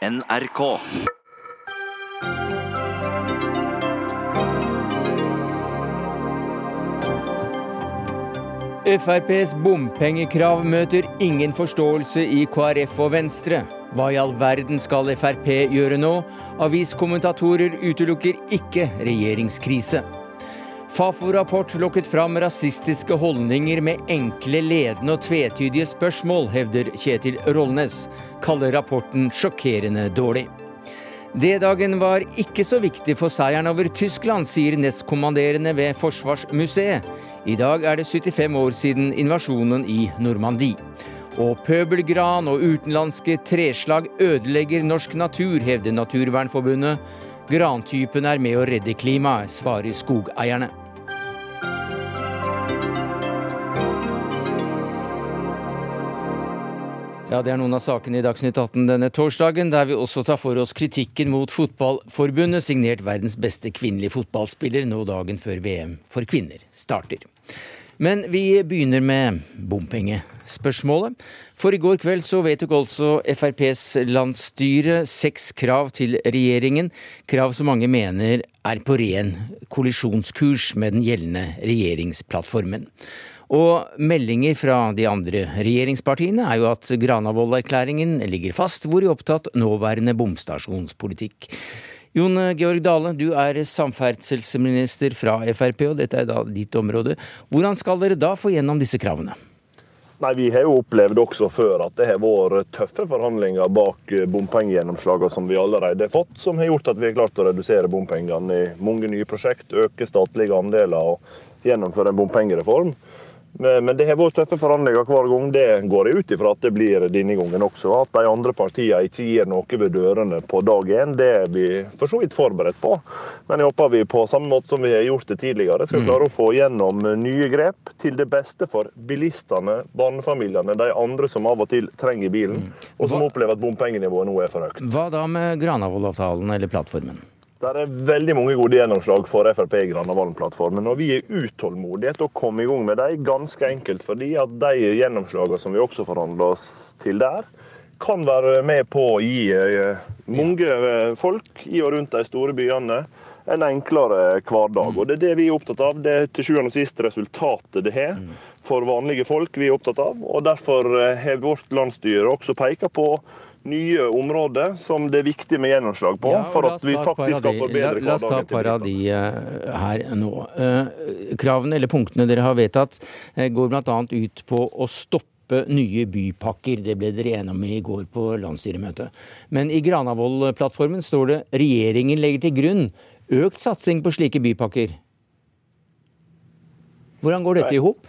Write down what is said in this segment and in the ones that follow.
NRK. FrPs bompengekrav møter ingen forståelse i KrF og Venstre. Hva i all verden skal Frp gjøre nå? Aviskommentatorer utelukker ikke regjeringskrise. Fafo-rapport lokket fram rasistiske holdninger med enkle, ledende og tvetydige spørsmål, hevder Kjetil Rollnes. Kaller rapporten sjokkerende dårlig. D-dagen var ikke så viktig for seieren over Tyskland, sier nestkommanderende ved Forsvarsmuseet. I dag er det 75 år siden invasjonen i Normandie. Og pøbelgran og utenlandske treslag ødelegger norsk natur, hevder Naturvernforbundet. Grantypen er med å redde klimaet, svarer skogeierne. Ja, Det er noen av sakene i Dagsnytt 18 denne torsdagen, der vi også tar for oss kritikken mot Fotballforbundet, signert verdens beste kvinnelige fotballspiller, nå dagen før VM for kvinner starter. Men vi begynner med bompengespørsmålet. For i går kveld så vedtok altså FrPs landsstyre seks krav til regjeringen. Krav som mange mener er på ren kollisjonskurs med den gjeldende regjeringsplattformen. Og meldinger fra de andre regjeringspartiene er jo at Granavolden-erklæringen ligger fast, hvor de opptatt nåværende bomstasjonspolitikk. Jon Georg Dale, du er samferdselsminister fra Frp, og dette er da ditt område. Hvordan skal dere da få gjennom disse kravene? Nei, Vi har jo opplevd også før at det har vært tøffe forhandlinger bak bompengegjennomslagene som vi allerede har fått, som har gjort at vi har klart å redusere bompengene i mange nye prosjekt, øke statlige andeler og gjennomføre en bompengereform. Men det har vært tøffe forhandlinger hver gang. Det går jeg ut ifra at det blir denne gangen også. At de andre partiene ikke gir noe ved dørene på dag én, det er vi for så vidt forberedt på. Men jeg håper vi på samme måte som vi har gjort det tidligere, skal mm. klare å få gjennom nye grep til det beste for bilistene, barnefamiliene, de andre som av og til trenger bilen, mm. og som opplever at bompengenivået nå er for høyt. Hva da med Granavolden-avtalen eller plattformen? Det er veldig mange gode gjennomslag for Frp i Granavolden-plattformen. og Vi er utålmodige til å komme i gang med dem, ganske enkelt fordi at de gjennomslagene som vi også forhandler oss til der, kan være med på å gi eh, mange eh, folk i og rundt de store byene en enklere hverdag. Og Det er det vi er opptatt av. Det er til sjuende og sist resultatet det har for vanlige folk vi er opptatt av. og Derfor eh, har vårt landsstyre også pekt på nye områder som det er viktig med gjennomslag på, ja, for at vi faktisk skal forbedre hverdagen La oss ta et par av de uh, her nå. Uh, kravene eller punktene dere har vedtatt, uh, går bl.a. ut på å stoppe nye bypakker. Det ble dere enige om i går på landsstyremøtet. Men i Granavolden-plattformen står det regjeringen legger til grunn økt satsing på slike bypakker. Hvordan går dette i hop?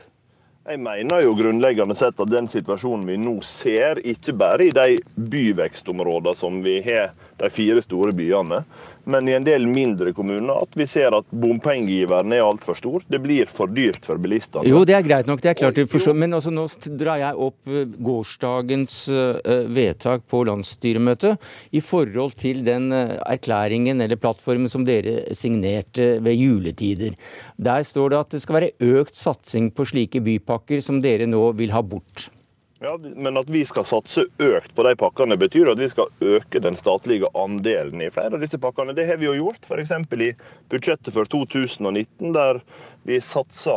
Jeg mener jo grunnleggende sett at den situasjonen vi nå ser, ikke bare i de byvekstområdene som vi har de fire store byene, men i en del mindre kommuner at vi ser at bompengegiveren er altfor stor. Det blir for dyrt for bilistene. Jo, det er greit nok, det er klart. Forstår, men altså, nå drar jeg opp eh, gårsdagens uh, vedtak på landsstyremøtet i forhold til den erklæringen eller plattformen som dere signerte ved juletider. Der står det at det skal være økt satsing på slike bypakker som dere nå vil ha bort. Ja, Men at vi skal satse økt på de pakkene, betyr at vi skal øke den statlige andelen i flere av disse pakkene. Det har vi jo gjort, f.eks. i budsjettet for 2019, der vi satsa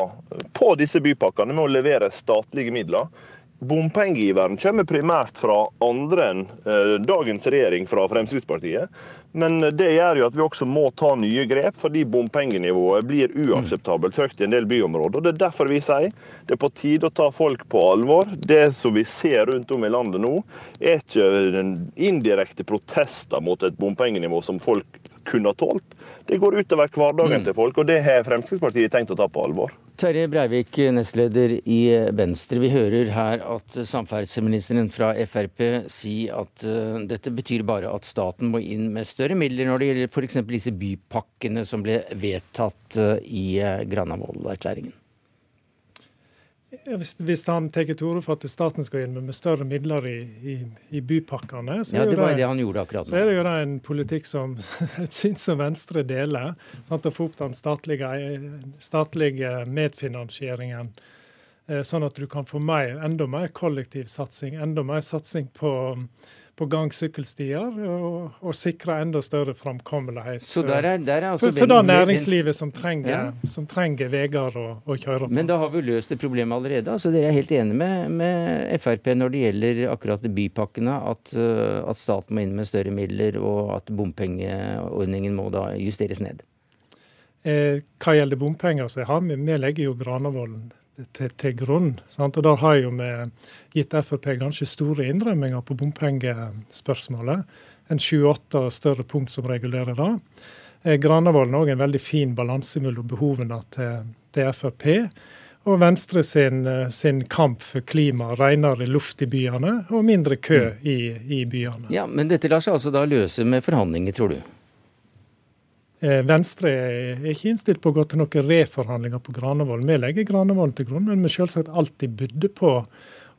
på disse bypakkene med å levere statlige midler. Bompengegiveren kommer primært fra andre enn eh, dagens regjering fra Fremskrittspartiet. Men det gjør jo at vi også må ta nye grep, fordi bompengenivået blir uakseptabelt høyt i en del byområder. Og Det er derfor vi sier det er på tide å ta folk på alvor. Det som vi ser rundt om i landet nå, er ikke indirekte protester mot et bompengenivå som folk kunne ha tålt. Det går utover hverdagen mm. til folk, og det har Fremskrittspartiet tenkt å ta på alvor. Terje Breivik, nestleder i Venstre. Vi hører her at samferdselsministeren fra Frp sier at uh, dette betyr bare at staten må inn med større midler når det gjelder f.eks. disse bypakkene som ble vedtatt uh, i uh, Granavolden-erklæringen. Hvis, hvis, han tar til orde for at staten skal inn med større midler i, i, i bypakkene, så, ja, det, det, det han akkurat så er det jo det en politikk som et syn som Venstre deler. Sant, å få opp den statlige, statlige medfinansieringen, eh, sånn at du kan få mer, enda mer kollektiv satsing, enda mer satsing på, på gang- sykkelstier, og, og sikre enda større framkommelighet altså for, for det næringslivet som trenger, Ja. som trenger veier å, å kjøre på. Men da har vi løst det problemet allerede. Altså Dere er helt enige med, med Frp når det gjelder akkurat bypakkene, at, eh, at staten må inn med større midler, og at bompengeordningen må da justeres ned. Eh, hva gjelder bompenger, så har vi, vi legger jo Granavolden til, til grunn. Sant? Og Der har jo vi gitt Frp ganske store innrømminger på bompengespørsmålet. En sju-åtte større punkt som regulerer det. Eh, Granavolden har òg en veldig fin balanse mellom behovene til, til Frp og Venstre sin, eh, sin kamp for klima, renere luft i byene og mindre kø i, i byene. Ja, Men dette lar seg altså da løse med forhandlinger, tror du? Eh, Venstre er ikke innstilt på å gå til noen reforhandlinger på Granavolden. Vi legger Granavolden til grunn, men vi selvsagt alltid bydde på.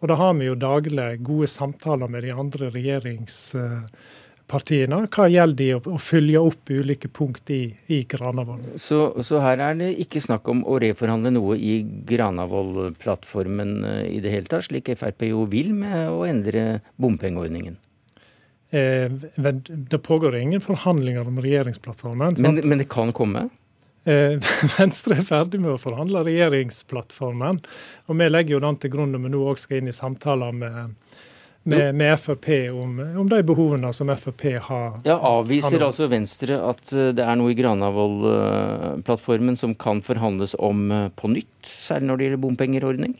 Og da har vi jo daglig gode samtaler med de andre regjeringspartiene hva gjelder de å følge opp ulike punkt i, i Granavolden. Så, så her er det ikke snakk om å reforhandle noe i Granavolden-plattformen eh, i det hele tatt, slik Frp jo vil med å endre bompengeordningen. Eh, det pågår ingen forhandlinger om regjeringsplattformen. Men, men det kan komme? Eh, Venstre er ferdig med å forhandle regjeringsplattformen. Og vi legger jo den til grunn når vi nå òg skal inn i samtaler med, med, med Frp om, om de behovene som Frp har. Ja, Avviser har altså Venstre at eh, det er noe i Granavolden-plattformen som kan forhandles om på nytt, særlig når det gjelder bompengeordning?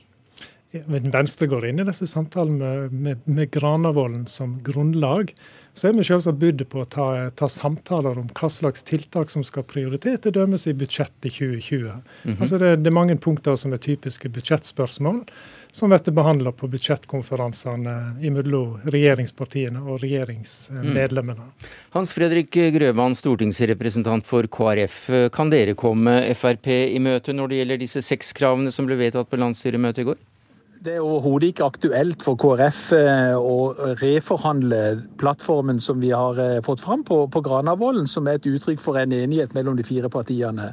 Venstre går inn i disse samtalene med, med, med Granavolden som grunnlag. Så er vi selvsagt budd på å ta, ta samtaler om hva slags tiltak som skal prioriteres, til dømes i budsjettet 2020. Altså det, det er mange punkter som er typiske budsjettspørsmål, som blir behandla på budsjettkonferansene mellom regjeringspartiene og regjeringsmedlemmene. Hans Fredrik Grøvan, stortingsrepresentant for KrF. Kan dere komme Frp i møte når det gjelder disse seks kravene som ble vedtatt på landsstyremøtet i går? Det er overhodet ikke aktuelt for KrF eh, å reforhandle plattformen som vi har eh, fått fram på, på Granavolden, som er et uttrykk for en enighet mellom de fire partiene.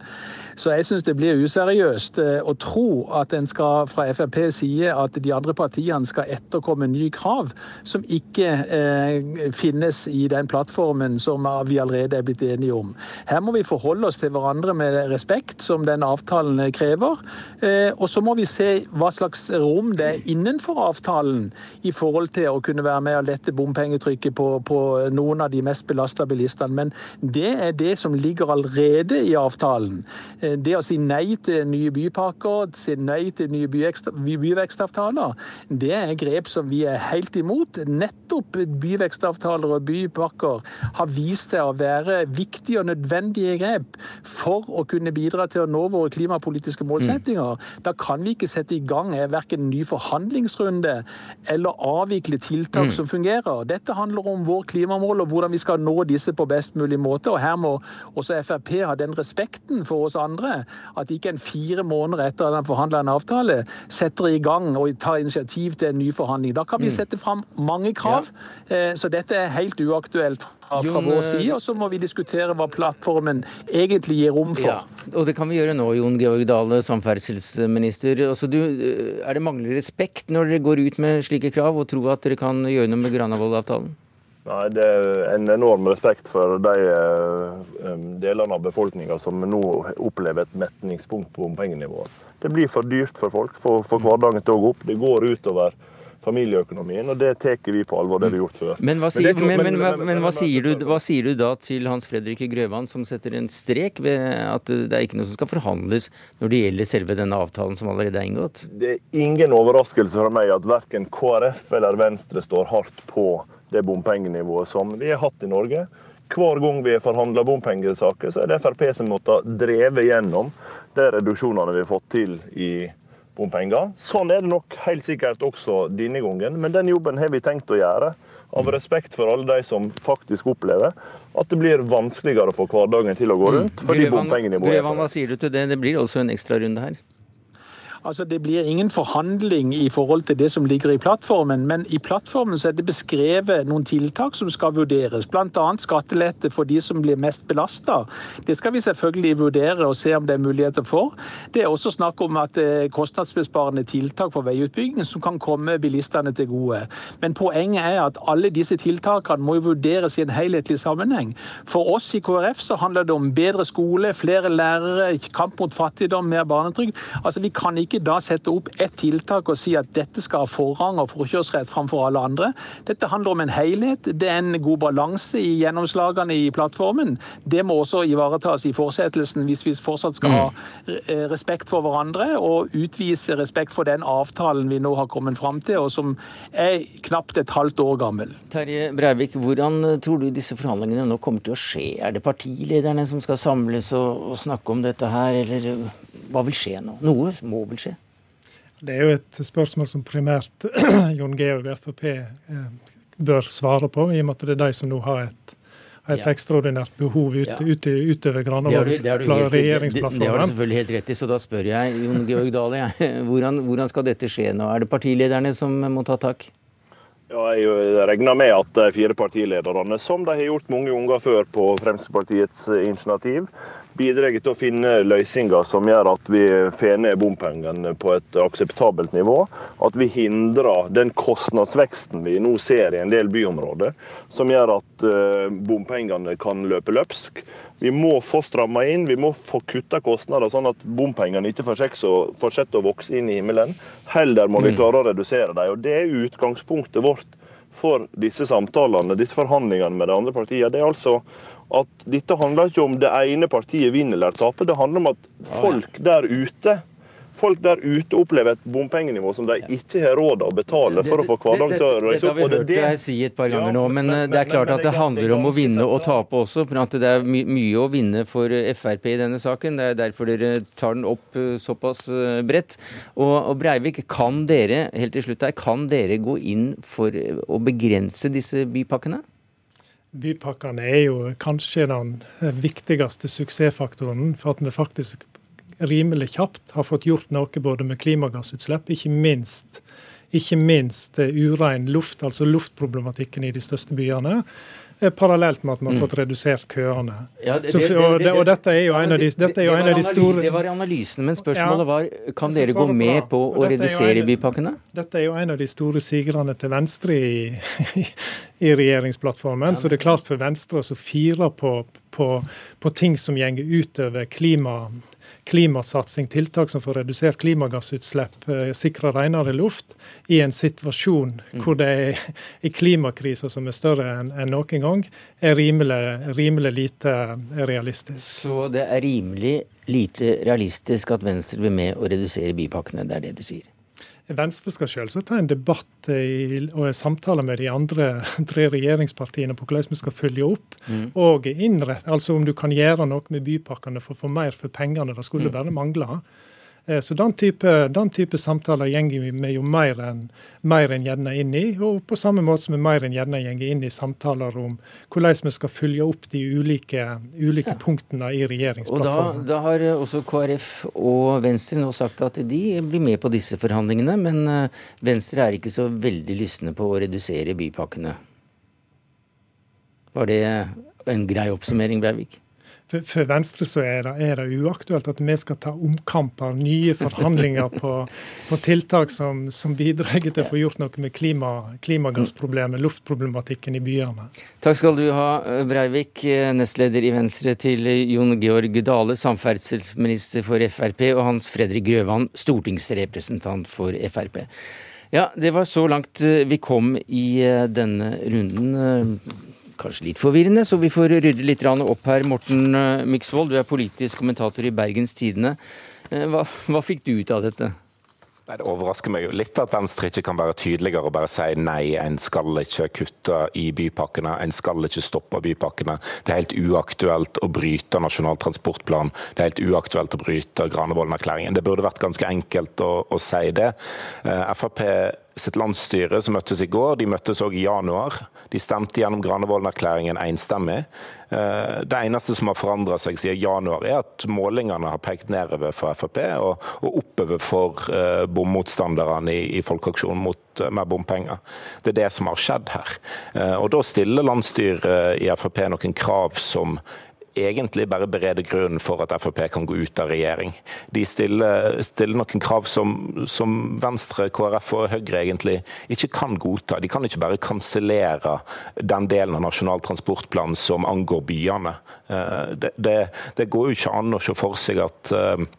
Så jeg syns det blir useriøst eh, å tro at en skal fra FrPs side at de andre partiene skal etterkomme nye krav som ikke eh, finnes i den plattformen som vi allerede er blitt enige om. Her må vi forholde oss til hverandre med respekt, som den avtalen krever. Eh, og så må vi se hva slags rom det er innenfor avtalen i forhold til å kunne være med og lette bompengetrykket på, på noen av de mest belasta bilistene. Men det er det som ligger allerede i avtalen. Eh, Det å si nei til nye bypakker, si nei til nye byvekstavtaler, det er grep som vi er helt imot. Nettopp byvekstavtaler og bypakker har vist seg å være viktige og nødvendige grep for å kunne bidra til å nå våre klimapolitiske målsettinger. Da kan vi ikke sette i gang verken ny forhandlingsrunde eller avvikle tiltak som fungerer. Dette handler om vår klimamål og hvordan vi skal nå disse på best mulig måte. og Her må også Frp ha den respekten for oss andre at ikke en fire måneder etter at en forhandla en avtale, setter i gang og tar initiativ til en ny forhandling. Da kan vi sette fram mange krav. Ja. Så dette er helt uaktuelt fra, vår eh, side. Og så må vi diskutere hva plattformen egentlig gir rom for. Ja, og det kan vi gjøre nå, Jon Georg Dale, samferdselsminister. Altså, du, er det manglende respekt når dere går ut med slike krav og tror at dere kan gjøre noe med Granavolden-avtalen? Nei, Det er en enorm respekt for de eh, delene av befolkninga som nå opplever et metningspunkt på bompengenivået. Det blir for dyrt for folk, for, for hverdagen til å gå opp. Det går utover familieøkonomien, og det tar vi på alvor. Det har vi gjort før. Men hva er sier, men, men, men- men, men- hva, sier du, hva sier du da til Hans Fredrik Grøvan, som setter en strek ved at det er ikke noe som skal forhandles når det gjelder selve denne avtalen som allerede er inngått? Det er ingen overraskelse fra meg at verken KrF eller Venstre står hardt på det bompengenivået som vi har hatt i Norge. Hver gang vi har forhandla bompengesaker, så er det Frp som måtte ha drevet gjennom de reduksjonene vi har fått til i bompenger. Sånn er det nok helt sikkert også denne gangen, men den jobben har vi tenkt å gjøre. Av respekt for alle de som faktisk opplever at det blir vanskeligere å få hverdagen til å gå rundt. fordi bompengene bompengenivået er for hva sier du til det? Det blir også en ekstrarunde her. Altså, Det blir ingen forhandling i forhold til det som ligger i plattformen, men i plattformen så er det beskrevet noen tiltak som skal vurderes. Bl.a. skattelette for de som blir mest belasta. Det skal vi selvfølgelig vurdere og se om det er muligheter for. Det er også snakk om at eh, kostnadsbesparende tiltak for veiutbygging som kan komme bilistene til gode. Men poenget er at alle disse tiltakene må vurderes i en helhetlig sammenheng. For oss i KrF så handler det om bedre skole, flere lærere, kamp mot fattigdom, mer barnetrygd. Altså, Vi kan ikke da sette opp ett tiltak og si at dette skal ha forrang og forkjørsrett framfor alle andre. Dette handler om en helhet. Det er en god balanse i gjennomslagene i plattformen. Det må også ivaretas i fortsettelsen hvis vi fortsatt skal ha eh, respekt for hverandre og utvise respekt for den avtalen vi nå har kommet fram til, og som er knapt et halvt år gammel. Terje Breivik, hvordan tror du disse forhandlingene nå kommer til å skje? Er det partilederne som skal samles og, og snakke om dette her, eller hva vil skje nå? Noe må vel skje? Det er jo et spørsmål som primært Jon Georg og Frp eh, bør svare på, i og med at det er de som nå har et, har et ja. ekstraordinært behov ut, ja. ut, utover Granavolden-regjeringsplattformen. Det, det, har du selvfølgelig helt rett i, så da spør jeg Jon Georg Dale. Hvordan, hvordan skal dette skje nå? Er det partilederne som må ta tak? Ja, jeg regner med at de fire partilederne, som de har gjort mange ganger før på Fremskrittspartiets initiativ, bidrar til å finne løsninger som gjør at vi får ned bompengene på et akseptabelt nivå. At vi hindrer den kostnadsveksten vi nå ser i en del byområder, som gjør at eh, bompengene kan løpe løpsk. Vi må få stramma inn, vi må få kutta kostnader, sånn at bompengene ikke fortsetter å vokse inn i himmelen. Heller må vi mm. klare å redusere dem. og Det er utgangspunktet vårt for disse samtalene, disse forhandlingene med de andre partiene. Det er altså at dette handler ikke om det ene partiet vinner eller taper. Det handler om at folk der ute folk der ute opplever et bompengenivå som de ikke har råd til å betale for å få hverdagen til å røyse opp. Det har vi hørt deg si et par ganger nå, men, det er klart at det handler om å vinne og tape også. for at Det er mye å vinne for Frp i denne saken. Det er derfor dere tar den opp eh, såpass eh, bredt. Og, og Breivik, kan dere helt til slutt her, kan dere gå inn for å begrense disse bypakkene? Bypakkene er jo kanskje den viktigste suksessfaktoren for at vi faktisk rimelig kjapt har fått gjort noe både med klimagassutslipp, ikke minst, ikke minst urein luft, altså luftproblematikken i de største byene. Parallelt med at man har fått mm. redusert køene. Ja, det, det, det, og, dette er jo en av de, jo en av de store Det var analysen, men spørsmålet var kan dere gå med på å redusere bypakkene? Dette er jo en av de store sigrene til Venstre i, i regjeringsplattformen. Så det er klart for Venstre å fire på, på, på ting som går utover klima klimasatsing, tiltak som får redusert klimagassutslipp, eh, sikre renere luft, i en situasjon mm. hvor det er en klimakrise som er større enn en noen gang, er rimelig, rimelig lite realistisk. Så det er rimelig lite realistisk at Venstre blir med å redusere bypakkene, det er det du sier? Venstre skal selvsagt ta en debatt i, og samtale med de andre tre regjeringspartiene på hvordan vi skal følge opp. Mm. Og innrette, altså om du kan gjøre noe med bypakkene for å få mer for pengene. Det skulle mm. bare mangle. Eh, så den type, den type samtaler går vi jo mer enn mer gjerne inn i. Og på samme måte som vi mer enn gjerne går inn i samtaler om hvordan vi skal følge opp de ulike, ulike ja. punktene i regjeringsplattformen. Og da, da, har også KrF og Venstre nå sagt at de blir med på disse forhandlingene, men eh, Venstre er ikke så veldig lystne på å redusere bypakkene. Var det en grei oppsummering, Breivik? For, Venstre så er det, er det, uaktuelt at vi skal ta omkamper, nye forhandlinger på, på tiltak som, som, bidrar til å få gjort noe med klima, klimagassproblemet, luftproblematikken i byene. Takk skal du ha, Breivik, nestleder i Venstre, til Jon Georg Dale, samferdselsminister for Frp, og Hans Fredrik Grøvan, stortingsrepresentant for Frp. Ja, det var så langt vi kom i denne runden kanskje litt forvirrende, så vi får rydde litt opp her. Morten Miksvold. Myksvold, du er politisk kommentator i Bergens Tidende. Eh, hva, hva fikk du ut av dette? Nei, Det overrasker meg jo litt at Venstre ikke kan være tydeligere og bare si nei, en skal ikke kutte i bypakkene, en skal ikke stoppe bypakkene. Det er helt uaktuelt å bryte Nasjonal transportplan, det er helt uaktuelt å bryte Granevolden-erklæringen. Det burde vært ganske enkelt å, å si det. Eh, Frp sitt landsstyre som møttes i går, de møttes òg i januar. De stemte gjennom Granevolden-erklæringen enstemmig. Eh, det eneste som har forandra seg siden januar, er at målingene har pekt nedover for Frp og, og oppover for uh, bommotstanderne i, i Folkeaksjonen mot uh, mer bompenger. Det er det som har skjedd her. Og Da stiller landsstyret i Frp noen krav som egentlig bare bereder grunnen for at Frp kan gå ut av regjering. De stiller, stiller noen krav som, som, Venstre, KrF og Høyre egentlig ikke kan godta. De kan ikke bare kansellere den delen av Nasjonal transportplan som angår byene. Eh, det, det, det går jo ikke an å se for seg at eh,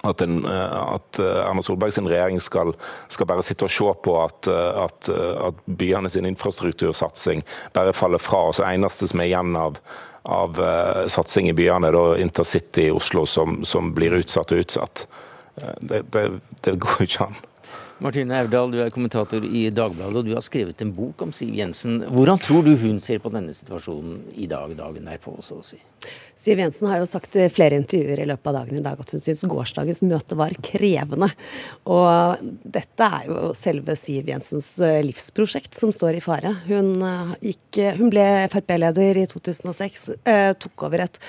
at, en, at, Erna Solberg sin regjering skal, skal, bare sitte og se på at, at, at byene sin infrastruktursatsing bare faller fra. og så eneste som er igjen av av uh, satsing i byene, da intercity i Oslo, som, som blir utsatt og utsatt. Uh, det, det, det, går jo ikke an. Martine Aurdal, du er kommentator i Dagbladet, og du har skrevet en bok om Siv Jensen. Hvordan tror du hun ser på denne situasjonen i dag, dagen derpå, så å si? Siv Jensen har jo sagt i flere intervjuer i løpet av dagen i dag at hun syns gårsdagens møte var krevende. Og dette er jo selve Siv Jensens eh, livsprosjekt som står i fare. Hun, eh, gikk, hun ble Frp-leder i 2006, eh, tok over et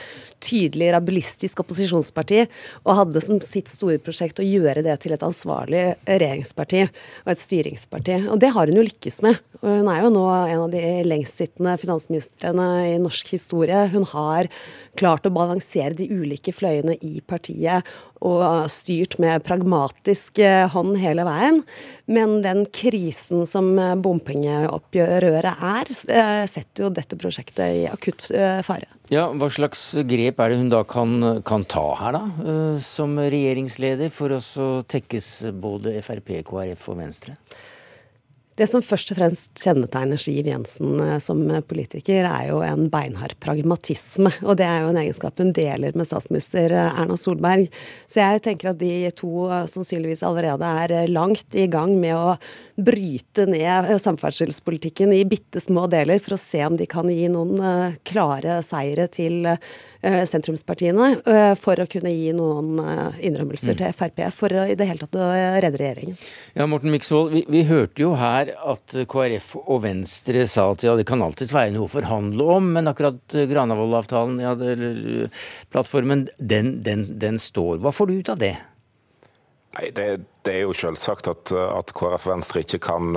tydelig rabulistisk opposisjonsparti og hadde som sitt store prosjekt å gjøre det til et ansvarlig regjeringsparti og et styringsparti. Og det har hun jo lykkes med. Hun er jo nå en av de lengstsittende finansministrene i norsk historie. Hun har klart å balansere de ulike fløyene i partiet og styrt med pragmatisk eh, hånd hele veien. Men den krisen som bompengeopprøret bompengeoppgjøret er, eh, setter jo dette prosjektet i akutt fare. Ja, Hva slags grep er det hun da kan, kan ta her, da, som regjeringsleder, for å tekkes både Frp, KrF og Venstre? Det som først og fremst kjennetegner Siv Jensen eh, som politiker, er jo en beinhard pragmatisme. Og det er jo en egenskap hun deler med statsminister eh, Erna Solberg. Så jeg tenker at de to eh, sannsynligvis allerede er langt i gang med å bryte ned samferdselspolitikken i bitte små deler, for å se om de kan gi noen klare seire til sentrumspartiene eh, for å kunne gi noen eh, innrømmelser mm. til Frp for å i det hele tatt å redde regjeringen. Ja, Morten Miksvold, vi, vi, hørte jo her at KrF og Venstre sa at ja, det kan alltids være noe å forhandle om, men akkurat Granavolden-avtalen, ja, eller plattformen, den, den, den står. Hva får du ut av det? Nei, det, det, er jo selvsagt at, at KrF Venstre ikke kan,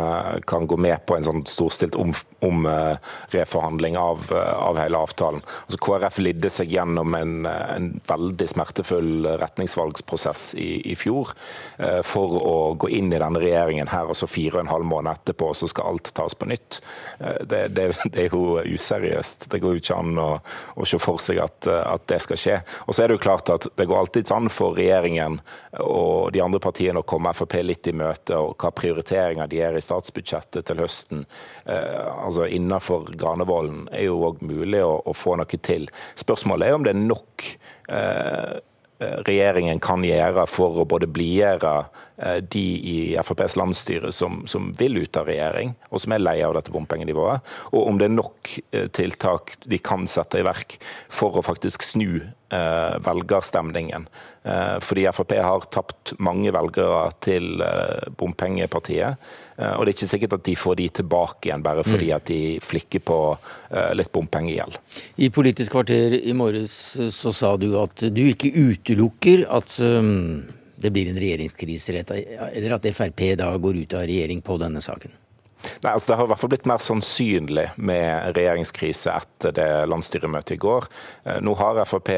kan, gå med på en sånn storstilt om, om uh, reforhandling av, uh, av, hele avtalen. Altså, KrF lidde seg gjennom en, en veldig smertefull retningsvalgsprosess i, i fjor uh, for å gå inn i denne regjeringen her, og så fire og en halv måned etterpå så skal alt tas på nytt. Det, det, det, er jo useriøst. Det går jo ikke an å, å se for seg at, at, det skal skje. Og så er det jo klart at det går alltid an for regjeringen og de andre partiene å komme Frp litt i møte, og hva prioriteringer de gjør i statsbudsjettet til høsten. Altså, altså innenfor Granevolden, er jo òg mulig å, å, få noe til. Spørsmålet er om det er nok eh, eh regjeringen kan gjøre for å både blidgjøre eh, de i FrPs landsstyre som, som, vil ut av regjering, og som er lei av dette bompengenivået, og om det er nok eh, tiltak de kan sette i verk for å faktisk snu eh, velgerstemningen. Eh, fordi Frp har tapt mange velgere til eh, bompengepartiet. Eh, og det er ikke sikkert at de får de tilbake igjen bare fordi mm. at de flikker på litt bompengegjeld. I Politisk kvarter i morges så sa du at du ikke utelukker at det blir en regjeringskrise, eller at Frp da går ut av regjering på denne saken? Nei, altså Det har i hvert fall blitt mer sannsynlig med regjeringskrise etter det landsstyremøtet i går. Nå har Frp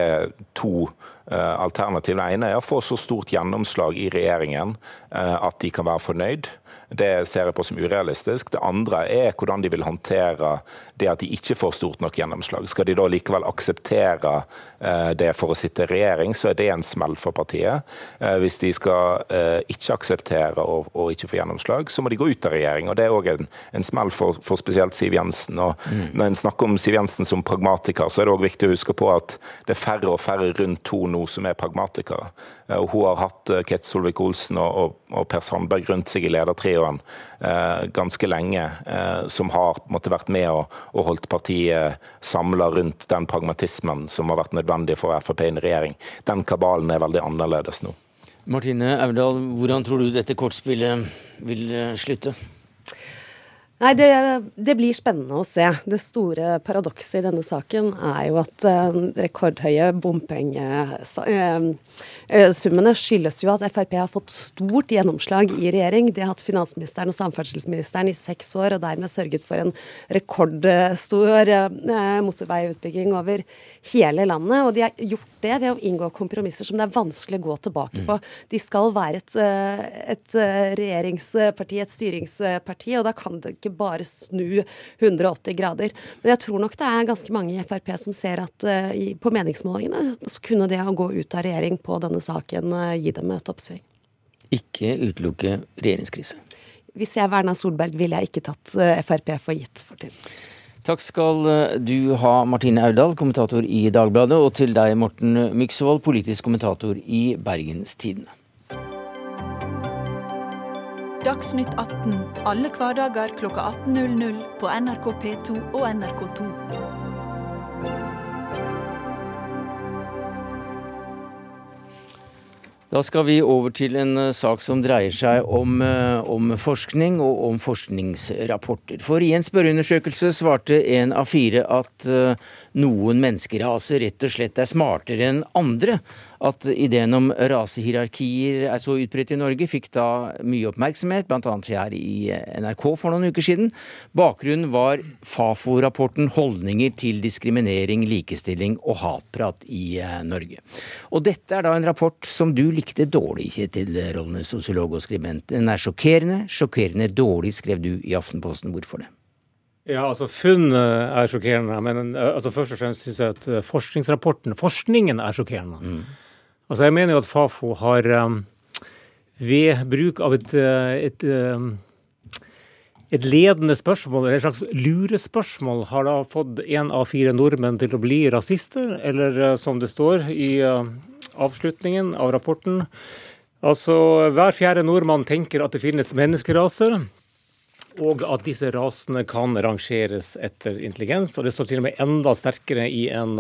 to Eh, alternativ. Det ene er å få så stort gjennomslag i regjeringen eh, at de kan være fornøyd. Det ser jeg på som urealistisk. Det andre er hvordan de vil håndtere det at de ikke får stort nok gjennomslag. Skal de da likevel akseptere eh, det for å sitte i regjering, så er det en smell for partiet. Eh, hvis de skal eh, ikke akseptere og, og ikke få gjennomslag, så må de gå ut av regjering. og Det er òg en, en, smell for, for, spesielt Siv Jensen. Og mm. Når en snakker om Siv Jensen som pragmatiker, så er det òg viktig å huske på at det er færre og færre rundt to nå som er pragmatikere. Og hun har hatt Ket Solvik-Olsen og, og, Per Sandberg rundt seg i ledertrioen eh, ganske lenge, eh, som har måtte, vært med og, og holdt partiet samla rundt den pragmatismen som har vært nødvendig for Frp i regjering. Den kabalen er veldig annerledes nå. Martine Aurdal, hvordan tror du dette kortspillet vil slutte? Nei, det, det, blir spennende å se. Det store paradokset i denne saken er jo at eh, rekordhøye bompengesummene eh, skyldes jo at Frp har fått stort gjennomslag i regjering. De har hatt finansministeren og samferdselsministeren i seks år, og dermed sørget for en rekordstor eh, motorveiutbygging over hele landet. Og de har gjort det ved å inngå kompromisser som det er vanskelig å gå tilbake på. Mm. De skal være et, eh, et eh, regjeringsparti, et styringsparti, og da kan det ikke bare snu 180 grader. Men jeg tror nok det er ganske mange i Frp som ser at uh, på meningsmålingene så kunne det å gå ut av regjering på denne saken gi dem et oppsving. Ikke utelukke regjeringskrise. Hvis jeg var Erna Solberg, ville jeg ikke tatt Frp for gitt for tiden. Takk skal eh, du ha, Martine Aurdal, kommentator i Dagbladet, og til deg, Morten Myksvold, politisk kommentator i Bergenstidene. Dagsnytt 18 alle hverdager klokka 18.00 på NRK P2 og NRK2. Da skal vi over til en uh, sak som dreier seg om, uh, om, forskning og om forskningsrapporter. For i en spørreundersøkelse svarte en av fire at uh, noen menneskeraser rett og slett er smartere enn andre. At ideen om rasehierarkier er så utbredt i Norge, fikk da mye oppmerksomhet, bl.a. her i NRK for noen uker siden. Bakgrunnen var Fafo-rapporten 'Holdninger til diskriminering, likestilling og hatprat i Norge'. Og dette er da en rapport som du likte dårlig, Kjetil Rollnes, sosiolog og skribent. Den er sjokkerende. Sjokkerende dårlig, skrev du i Aftenposten. Hvorfor det? Ja, altså Funnet er sjokkerende, men eh, altså, først og fremst syns jeg at eh, forskningsrapporten, forskningen, er sjokkerende. Mm. Altså Jeg mener jo at Fafo har um, ved bruk av et, et, um, et ledende spørsmål, eller et slags lurespørsmål, har da fått én av fire nordmenn til å bli rasister, eller uh, som det står i uh, avslutningen av rapporten. Altså, hver fjerde nordmann tenker at det finnes menneskeraser og at disse rasene kan rangeres etter intelligens. Og det står til og med enda sterkere i en,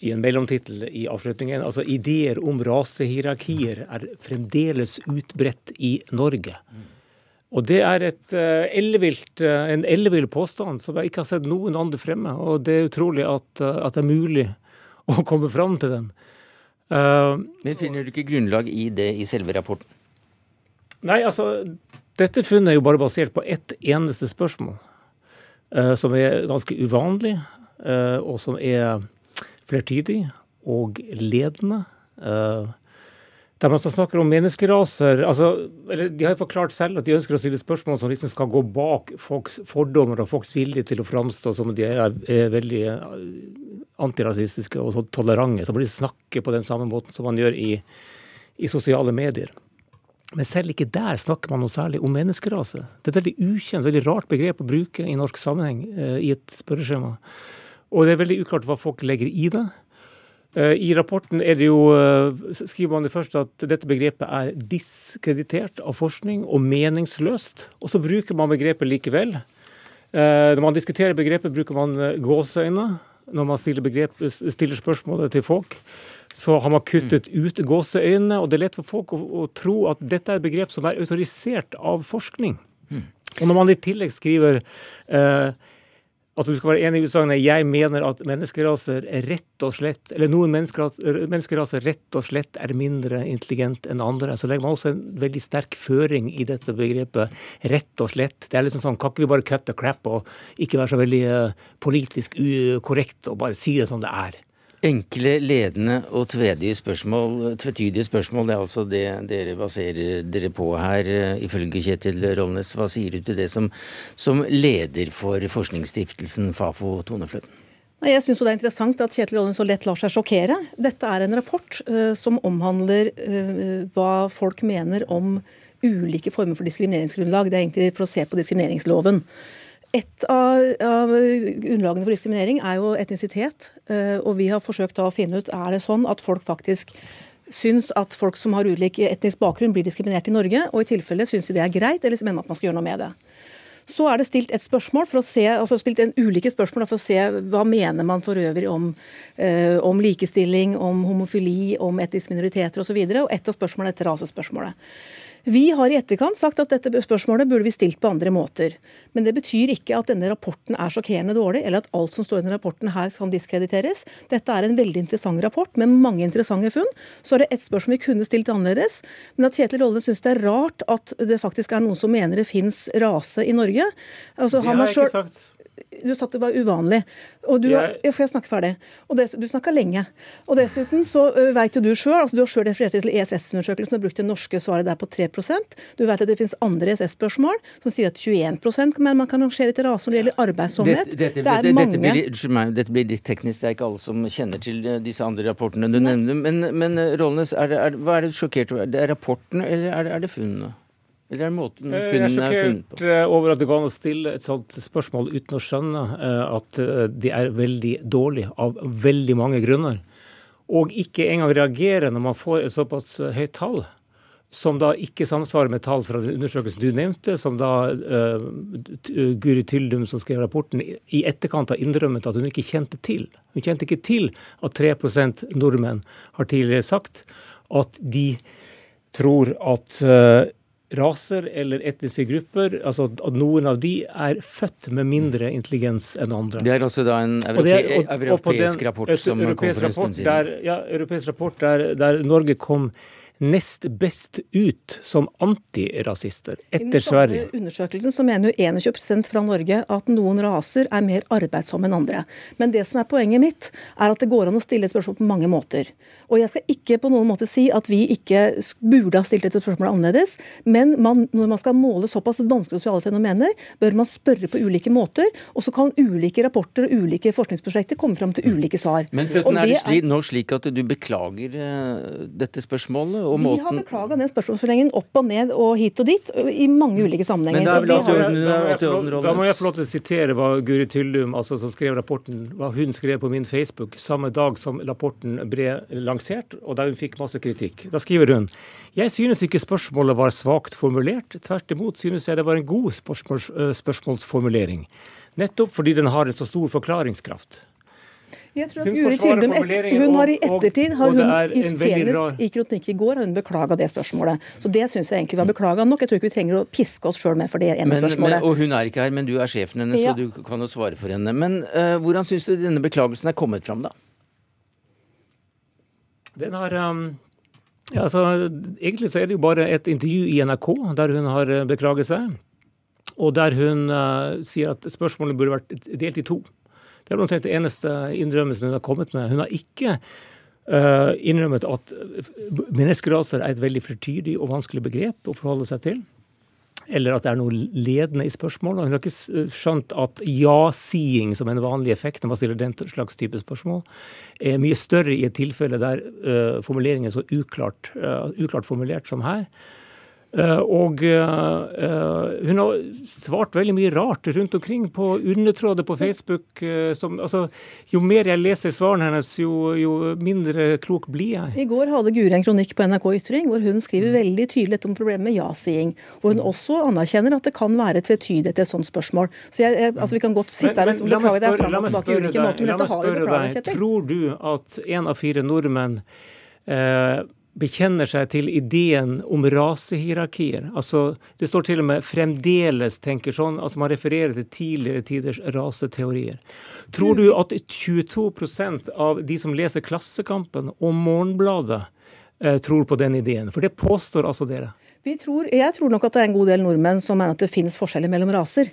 i en mellomtittel i avslutningen. Altså ideer om rasehierarkier er fremdeles utbredt i Norge. Og det er et, uh, ellevilt, uh, en ellevill påstand som jeg ikke har sett noen andre fremme. Og det er utrolig at, uh, at det er mulig å komme fram til den. Men finner du ikke grunnlag i det i selve rapporten? Nei, altså dette funnet er jo bare basert på ett eneste spørsmål, uh, som er ganske uvanlig, uh, og som er flertydig og ledende. Uh, der man snakker om menneskeraser altså, De har jo forklart selv at de ønsker å stille spørsmål som liksom skal gå bak folks fordommer og folks vilje til å framstå som de er, er veldig antirasistiske og tolerante. Så må de snakke på den samme måten som man gjør i, i sosiale medier. Men selv ikke der snakker man noe særlig om menneskerase. Det er et veldig ukjent, veldig rart begrep å bruke i norsk sammenheng eh, i et spørreskjema. Og det er veldig uklart hva folk legger i det. Eh, I rapporten er det jo, eh, skriver man det først at dette begrepet er diskreditert av forskning og meningsløst. Og så bruker man begrepet likevel. Eh, når man diskuterer begrepet, bruker man gåseøyne når man stiller, begrep, stiller spørsmålet til folk så har man kuttet mm. ut gåseøynene. Og det er lett for folk å, å, tro at dette er et begrep som er autorisert av forskning. Mm. Og når man i tillegg skriver eh, at du skal være enig i utsagnet 'jeg mener at menneskeraser er rett og slett', eller noen menneskeraser, menneskeraser rett og slett er mindre intelligent enn andre, så legger man også en veldig sterk føring i dette begrepet 'rett og slett'. Det er liksom sånn, kan ikke vi bare cut the crap og ikke være så veldig uh, politisk ukorrekt og bare si det som det er? Enkle, ledende og tvedige spørsmål, tvetydige spørsmål, det er altså det dere baserer dere på her, eh, ifølge Kjetil Rollnes. Hva sier du til det som, som leder for forskningsstiftelsen Fafo, Tone Fløten? Jeg syns det er interessant at Kjetil Rollnes så lett lar seg sjokkere. Dette er en rapport uh, som omhandler uh, hva folk mener om ulike former for diskrimineringsgrunnlag. Det er egentlig for å se på diskrimineringsloven. Et av, av, grunnlagene for diskriminering er jo etnisitet. Eh, og vi har forsøkt å finne ut er det sånn at folk faktisk syns at folk som har ulik etnisk bakgrunn, blir diskriminert i Norge. Og i tilfelle syns de det er greit, eller mener at man skal gjøre noe med det. Så er det stilt et spørsmål for å se, altså spilt en ulike spørsmål for å se hva mener man for øvrig om, eh, om likestilling, om homofili, om etniske minoriteter osv. Og, så videre, og et av spørsmålene etter rasespørsmålet. Vi har i etterkant sagt at dette spørsmålet burde vi stilt på andre måter. Men det betyr ikke at denne rapporten er sjokkerende dårlig, eller at alt som står i denne rapporten her kan diskrediteres. Dette er en veldig interessant rapport med mange interessante funn. Så er det ett spørsmål vi kunne stilt annerledes. Men at Kjetil Rolle syns det er rart at det faktisk er noen som mener det fins rase i Norge. Altså, det har jeg ikke sagt du sa at det var uvanlig. Og du, jeg... Ja, får jeg snakke ferdig? Og det, du snakka lenge. Og dessuten så vet jo du sjøl, altså du har sjøl referert til ESS-undersøkelsen og brukt det norske svaret der på 3% Du vet at det finnes andre ESS-spørsmål som sier at 21% men man kan rangere etter rase når det gjelder arbeidsomhet. Dette, dette, det er mange... Dette blir, meg, dette blir litt teknisk, det er ikke alle som kjenner til disse andre rapportene du nevnte. Men, men Rollnes, er det, er, hva er det sjokkert over? Det er rapporten, eller er det, er det funnene? Eller er måten eh, funnene er funnet på? Jeg er sjokkert over at det går an å stille et sånt spørsmål uten å skjønne eh, at eh, det er veldig dårlig av veldig mange grunner. Og ikke engang reagere når man får et såpass høyt tall, som da ikke samsvarer med tall fra den undersøkelsen du nevnte, som da uh, Guri Tyldum, som skrev rapporten, i etterkant har innrømmet at hun ikke kjente til. Hun kjente ikke til at 3% nordmenn har tidligere sagt at de tror at uh, raser eller etniske grupper, altså at noen av de er født med mindre intelligens enn andre. Det er også da en europe er, og, europeisk den, rapport som kom for en stund siden. ja, europeisk rapport der, der Norge kom nest best ut som antirasister etter Sverige. I den undersøkelsen så mener jo 21% fra Norge at noen raser er mer arbeidsomme enn andre. Men det som er poenget mitt, er at det går an å stille et spørsmål på mange måter. Og jeg skal ikke på noen måte si at vi ikke burde ha stilt dette spørsmålet annerledes, men man, når man skal måle såpass vanskelige sosiale fenomener, bør man spørre på ulike måter, og så kan ulike rapporter og ulike forskningsprosjekter komme fram til ulike svar. Men Fløten, er det slik, nå slik at du beklager uh, dette spørsmålet? Og måten Vi har beklaga den spørsmålsforlengen opp og ned og hit og dit i mange ulike sammenhenger. Men da, da, da, må jeg få lov til å sitere hva Guri Tyldum, altså, som skrev rapporten, hva hun skrev på min Facebook samme dag som rapporten ble lansert, og der hun fikk masse kritikk. Da skriver hun jeg synes ikke spørsmålet var svakt formulert. Tvert imot synes jeg det var en god spørsmåls, spørsmålsformulering. Nettopp fordi den har en så stor forklaringskraft. Jeg tror at Guri Tyldum hun har i ettertid har hun, i, senest i kronikk i går har hun beklaga det spørsmålet. Så det syns jeg egentlig var beklaga nok. Jeg tror ikke vi trenger å piske oss sjøl med for det ene men, spørsmålet. Men, og hun er ikke her, men du er sjefen hennes, ja. så du kan jo svare for henne. Men uh, hvordan syns du denne beklagelsen er kommet fram, da? Den har um, ja, altså, Egentlig så er det jo bare et intervju i NRK der hun har eh, beklaget seg. Og der hun uh, sier at spørsmålet burde vært delt i to. Det er omtrent det eneste innrømmelsen hun har kommet med. Hun har ikke uh, innrømmet at menneskeraser er et veldig flertydig og vanskelig begrep å forholde seg til. Eller at det er noe ledende i spørsmålet. Hun har ikke skjønt at ja-siing som en vanlig effekt når man stiller den slags type spørsmål, er mye større i et tilfelle der uh, formuleringen er så uklart, uh, uklart formulert som her. Eh, og uh, hun har svart veldig mye rart rundt omkring på undertrådet på Facebook. Uh, som, altså, jo mer jeg leser svarene hennes, jo, jo, mindre klok blir jeg. I går hadde Guri en kronikk på NRK Ytring hvor hun skriver veldig tydelig om problemet med ja-siing. Og hun også anerkjenner at det kan være tvetydighet i et sånt spørsmål. Så jeg, jeg, altså, Vi kan godt sitte her og beklage deg fram og tilbake i ulike måter, men dette har vi beklaget, Kjetil. Tror du at én av fire nordmenn eh, bekjenner seg til ideen om rasehierarkier. Altså, det står til og med 'fremdeles' tenker sånn. altså Man refererer til tidligere tiders raseteorier. Tror du at 22% av de som leser Klassekampen og Morgenbladet, eh, tror på den ideen? For det påstår altså dere. Tror, jeg tror nok at det er en god del nordmenn som mener at det finnes forskjeller mellom raser.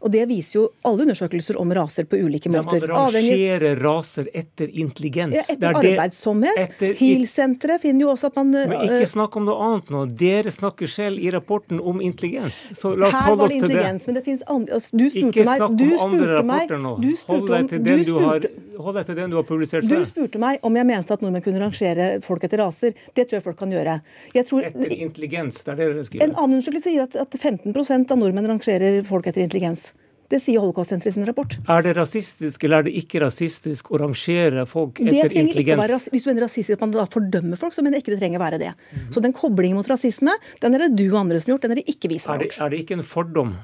Og det viser jo alle undersøkelser om raser på ulike måter. Ja, man rangerer raser etter intelligens. Ja, etter arbeidsomhet. HIL-senteret finner jo også at man Men ikke øh, snakk om noe annet nå. Dere snakker selv i rapporten om intelligens. Så la oss holde oss til det. Men det finnes andre altså, Du spurte meg Ikke snakk om andre rapporter nå. Hold deg til den du, har, hold deg til den du har publisert selv. Du spurte meg om jeg mente at nordmenn kunne rangere folk etter raser. Det tror jeg folk kan gjøre. Tror, etter intelligens, det er det dere skriver. En annen undersøkelse sier at, at 15% av nordmenn rangerer folk etter intelligens. Det sier Holocaust-senteret i sin rapport. Er det rasistisk eller er det ikke rasistisk å rangere folk etter intelligens? Hvis du mener rasistisk at man da fordømmer folk, så mener jeg ikke det trenger være det. Mm -hmm. Så den koblingen mot rasisme, den er det du og andre som har gjort, den er det ikke vi som har gjort. Er det, er det ikke en fordom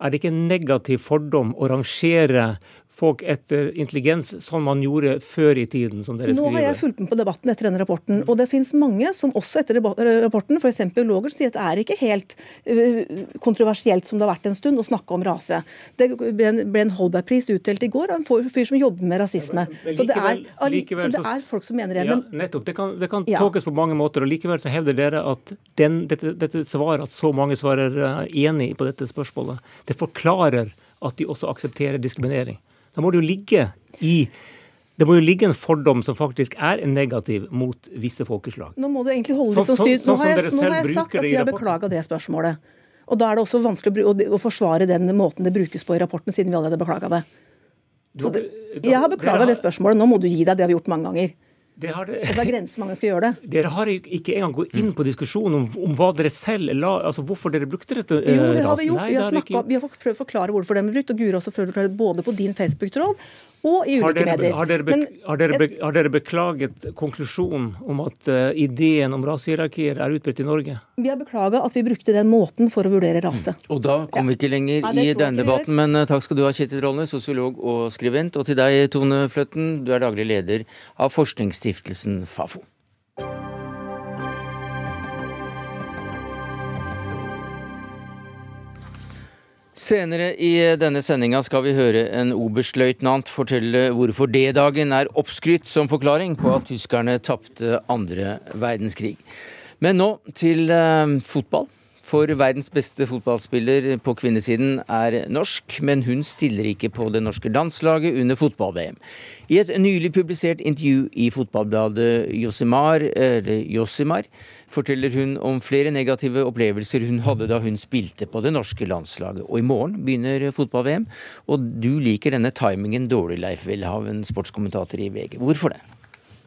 Er det ikke en negativ fordom å rangere folk etter intelligens, sånn man gjorde før i tiden, som dere skriver. Nå har jeg fulgt med på debatten etter denne rapporten, og det finnes mange som også etter rapporten, f.eks. biologer, sier at det er ikke helt uh, kontroversielt som det har vært en stund å snakke om rase. Det ble en, Holberg-pris utdelt i går av en fyr som jobber med rasisme. Ja, så, det er, likevel, så, det er, folk som mener det. Ja, nettopp. Det kan, det kan ja. tolkes på mange måter, og likevel så hevder dere at den, dette, dette svaret, at så mange svarer uh, enig på dette spørsmålet, det forklarer at de også aksepterer diskriminering. Da må det jo ligge i det må jo ligge en fordom som faktisk er negativ mot visse folkeslag. Nå må du egentlig holde litt sånn styrt. Nå har jeg, nå har jeg sagt at vi har beklaga det spørsmålet. Og da er det også vanskelig å, å, forsvare den måten det brukes på i rapporten, siden vi allerede beklaga det. Så det, jeg har beklaga det spørsmålet. Nå må du gi deg. Det har vi gjort mange ganger. Det, har det, det er grenser mange skal gjøre det. Dere har ikke engang gått inn på diskusjonen om, om hva dere selv la, altså hvorfor dere brukte dette. Jo, det har vi gjort. Nei, vi, har snakket, ikke... vi, har prøvd å forklare hvorfor den ble brukt. Og Guri også forklare både på din Facebook-tråd og i ulike medier. Har dere, be, har, dere be, har dere, beklaget konklusjonen om at uh, ideen om rasehierarkier er utbredt i Norge? Vi har beklaga at vi brukte den måten for å vurdere rase. Mm. Og da kom vi ikke lenger Nei, i denne debatten, men uh, takk skal du ha, Kjetil Rollnes, sosiolog og skribent. Og til deg, Tone Fløtten, du er daglig leder av forskningsstiftelsen Fafo. Senere i denne sendinga skal vi høre en oberstløytnant fortelle hvorfor D-dagen er oppskrytt som forklaring på at tyskerne tapte andre verdenskrig. Men nå til eh, fotball. For verdens beste fotballspiller på kvinnesiden er norsk, men hun stiller ikke på det norske landslaget under fotball-VM. I et nylig publisert intervju i fotballbladet Josimar, Josimar, forteller hun om flere negative opplevelser hun hadde da hun spilte på det norske landslaget. Og i morgen begynner fotball-VM, og du liker denne timingen dårlig, Leif Welhaven, sportskommentator i VG. Hvorfor det?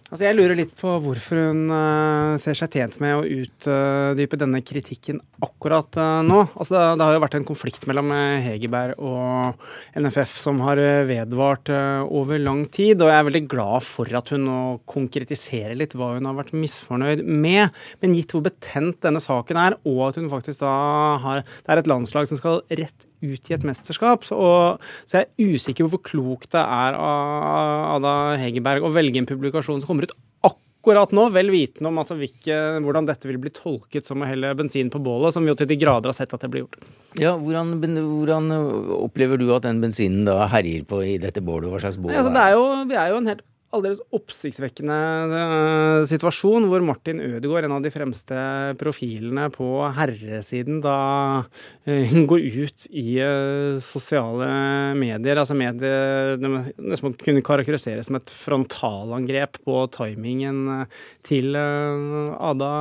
Altså jeg lurer litt på hvorfor hun uh, ser seg tjent med å utdype uh, denne kritikken akkurat uh, nå. Altså det, det, har jo vært en konflikt mellom eh, Hegerberg og NFF som har vedvart over lang tid. Og jeg er veldig glad for at hun nå konkretiserer litt hva hun har vært misfornøyd med. Men gitt hvor betent denne saken er, og at hun faktisk da har Det er et landslag som skal rett ut i et mesterskap. Så, og, så jeg er usikker på hvor klokt det er av Ada Hegerberg å velge en publikasjon som kommer ut akkurat nå, vel vitende om altså, hvilke, hvordan dette vil bli tolket som å helle bensin på bålet, som vi jo til de grader har sett at det blir gjort. Ja, hvordan, hvordan opplever du at den bensinen da herjer på i dette bålet? Hva slags bål ja, altså, det er? Jo, vi er jo en helt aldeles oppsiktsvekkende uh, situasjon hvor Martin Ødegaard, en av de fremste profilene på herresiden, da uh, går ut i uh, sosiale medier. Altså medier det kunne karakteriseres som et frontalangrep på timingen til Ada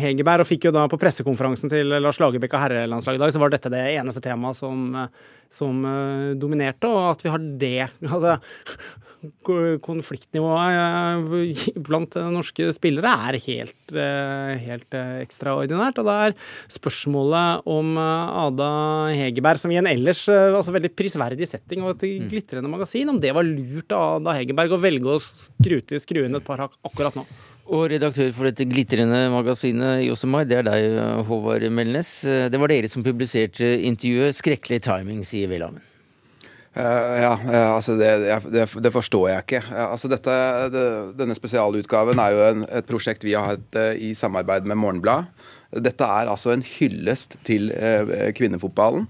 Hegerberg. Og fikk jo da på pressekonferansen til Lars Lagerbäck av herrelandslaget i dag, så var dette det eneste temaet som, som dominerte, og at vi har det altså konfliktnivået eh, blant norske spillere er helt, eh, helt eh, ekstraordinært. Og det er spørsmålet om Ada Hegerberg, som i en ellers altså veldig prisverdig setting og et mm. glitrende magasin, om det var lurt av Ada Hegerberg å velge å skru, til skruen et par hakk akkurat nå. Og redaktør for dette glitrende magasinet, Josemar, det er deg, Håvard Melnes. Det var dere som publiserte intervjuet 'Skrekkelig timing', sier Welhaven. Uh, ja, uh, altså det, det, det, forstår jeg ikke. Uh, altså dette, det, denne spesialutgaven er jo en, et prosjekt vi har hatt i samarbeid med Morgenbladet. Dette er altså en hyllest til kvinnefotballen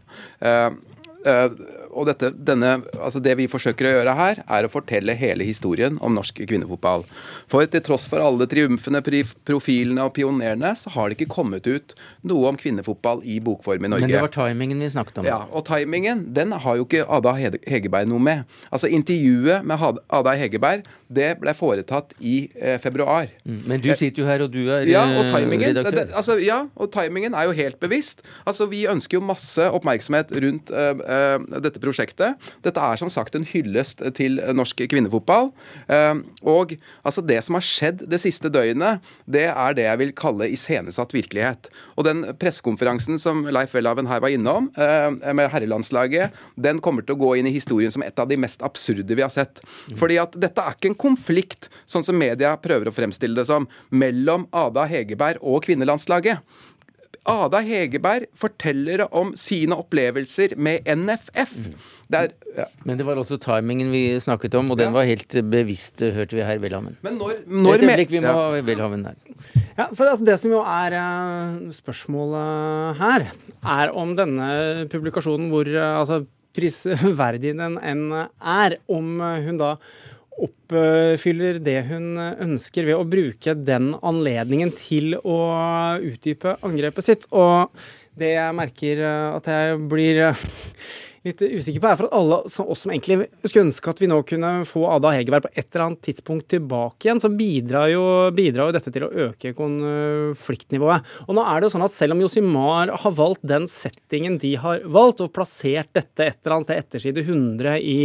og dette, denne, altså det vi forsøker å gjøre her, er å fortelle hele historien om norsk kvinnefotball. For til tross for alle triumfene, profilene og pionerene, så har det ikke kommet ut noe om kvinnefotball i bokform i Norge. Men det var timingen vi snakket om. Ja, og timingen den har jo ikke Ada Hegerberg noe med. Altså Intervjuet med Ada Hegerberg det ble foretatt i eh, februar. Mm, men du sitter jo her, og du er ja, og timingen, redaktør. Det, altså, ja, og timingen er jo helt bevisst. Altså, Vi ønsker jo masse oppmerksomhet rundt eh, uh, dette prosjektet. Dette er som sagt en hyllest til norsk kvinnefotball. Ehm, og altså det som har skjedd det siste døgnet, det er det jeg vil kalle iscenesatt virkelighet. Og den pressekonferansen som Leif Welhaven her var innom, ehm, med herrelandslaget, den kommer til å gå inn i historien som et av de mest absurde vi har sett. Fordi at dette er ikke en konflikt, sånn som media prøver å fremstille det som, mellom Ada Hegerberg og kvinnelandslaget Ada Hegerberg forteller om sine opplevelser med NFF. Det er, ja. Men det var også timingen vi snakket om, og den ja. var helt bevisst, hørte vi her, i Welhaven. Men når, når Et øyeblikk, vi må ha Welhaven her. Ja, for altså, Det som jo er uh, spørsmålet her, er om denne publikasjonen, hvor uh, altså, prisverdig den enn er, om hun da oppfyller det hun ønsker ved å bruke den anledningen til å utdype angrepet sitt. Og det jeg merker at jeg blir litt usikker på, er for at alle oss som egentlig skulle ønske at vi nå kunne få Ada Hegerberg på et eller annet tidspunkt tilbake igjen, så bidrar jo, bidrar jo dette til å øke konfliktnivået. Og nå er det jo sånn at selv om Josimar har valgt den settingen de har valgt, og plassert dette et eller annet sted etter side 100 i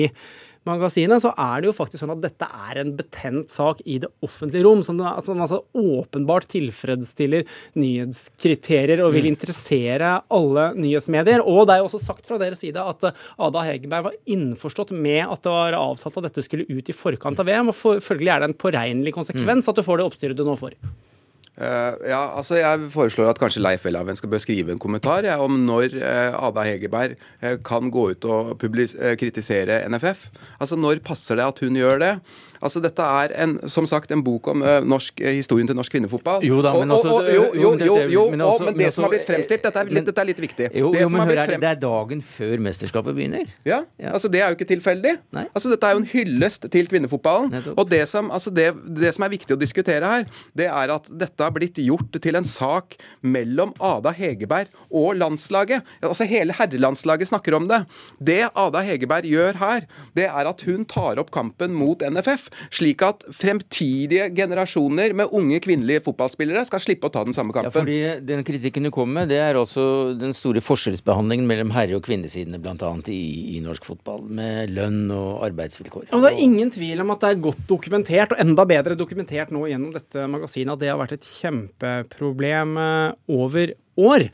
magasinet, så er det jo faktisk sånn at dette er en betent sak i det offentlige rom, som, som altså åpenbart tilfredsstiller nyhetskriterier og vil mm. interessere alle nyhetsmedier. Og det er jo også sagt fra deres side at eh, Ada Hegerberg var innforstått med at det var avtalt at dette skulle ut i forkant av VM, og følgelig er det en påregnelig konsekvens mm. at du får det oppstyret du nå får. Uh, ja, altså Jeg foreslår at kanskje Leif Welhaven skal bør skrive en kommentar ja, om når uh, Ada Hegerberg uh, kan gå ut og kritisere NFF. Altså Når passer det at hun gjør det? Altså, Dette er en, som sagt en bok om uh, norsk, uh, historien til norsk kvinnefotball. Jo da, men også, og, og, jo, jo, jo, jo men, det som har blitt fremstilt, dette er, litt, dette er litt viktig. Jo, det, men hør her, det er dagen før mesterskapet begynner. Ja, altså Det er jo ikke tilfeldig. Altså Dette er jo en hyllest til kvinnefotballen. Og det som, altså det, det som er viktig å diskutere her, det er at dette har blitt gjort til en sak mellom Ada Hegerberg og landslaget. Altså Hele herrelandslaget snakker om det. Det Ada Hegerberg gjør her, det er at hun tar opp kampen mot NFF, slik at fremtidige generasjoner med unge kvinnelige fotballspillere skal slippe å ta den samme kampen. Ja, fordi Den kritikken du kommer med, det er også den store forskjellsbehandlingen mellom herre- og kvinnesidene bl.a. I, i norsk fotball, med lønn og arbeidsvilkår. Og Det er ingen tvil om at det er godt dokumentert, og enda bedre dokumentert nå gjennom dette magasinet, at det har vært et kjempeproblem eh, over år.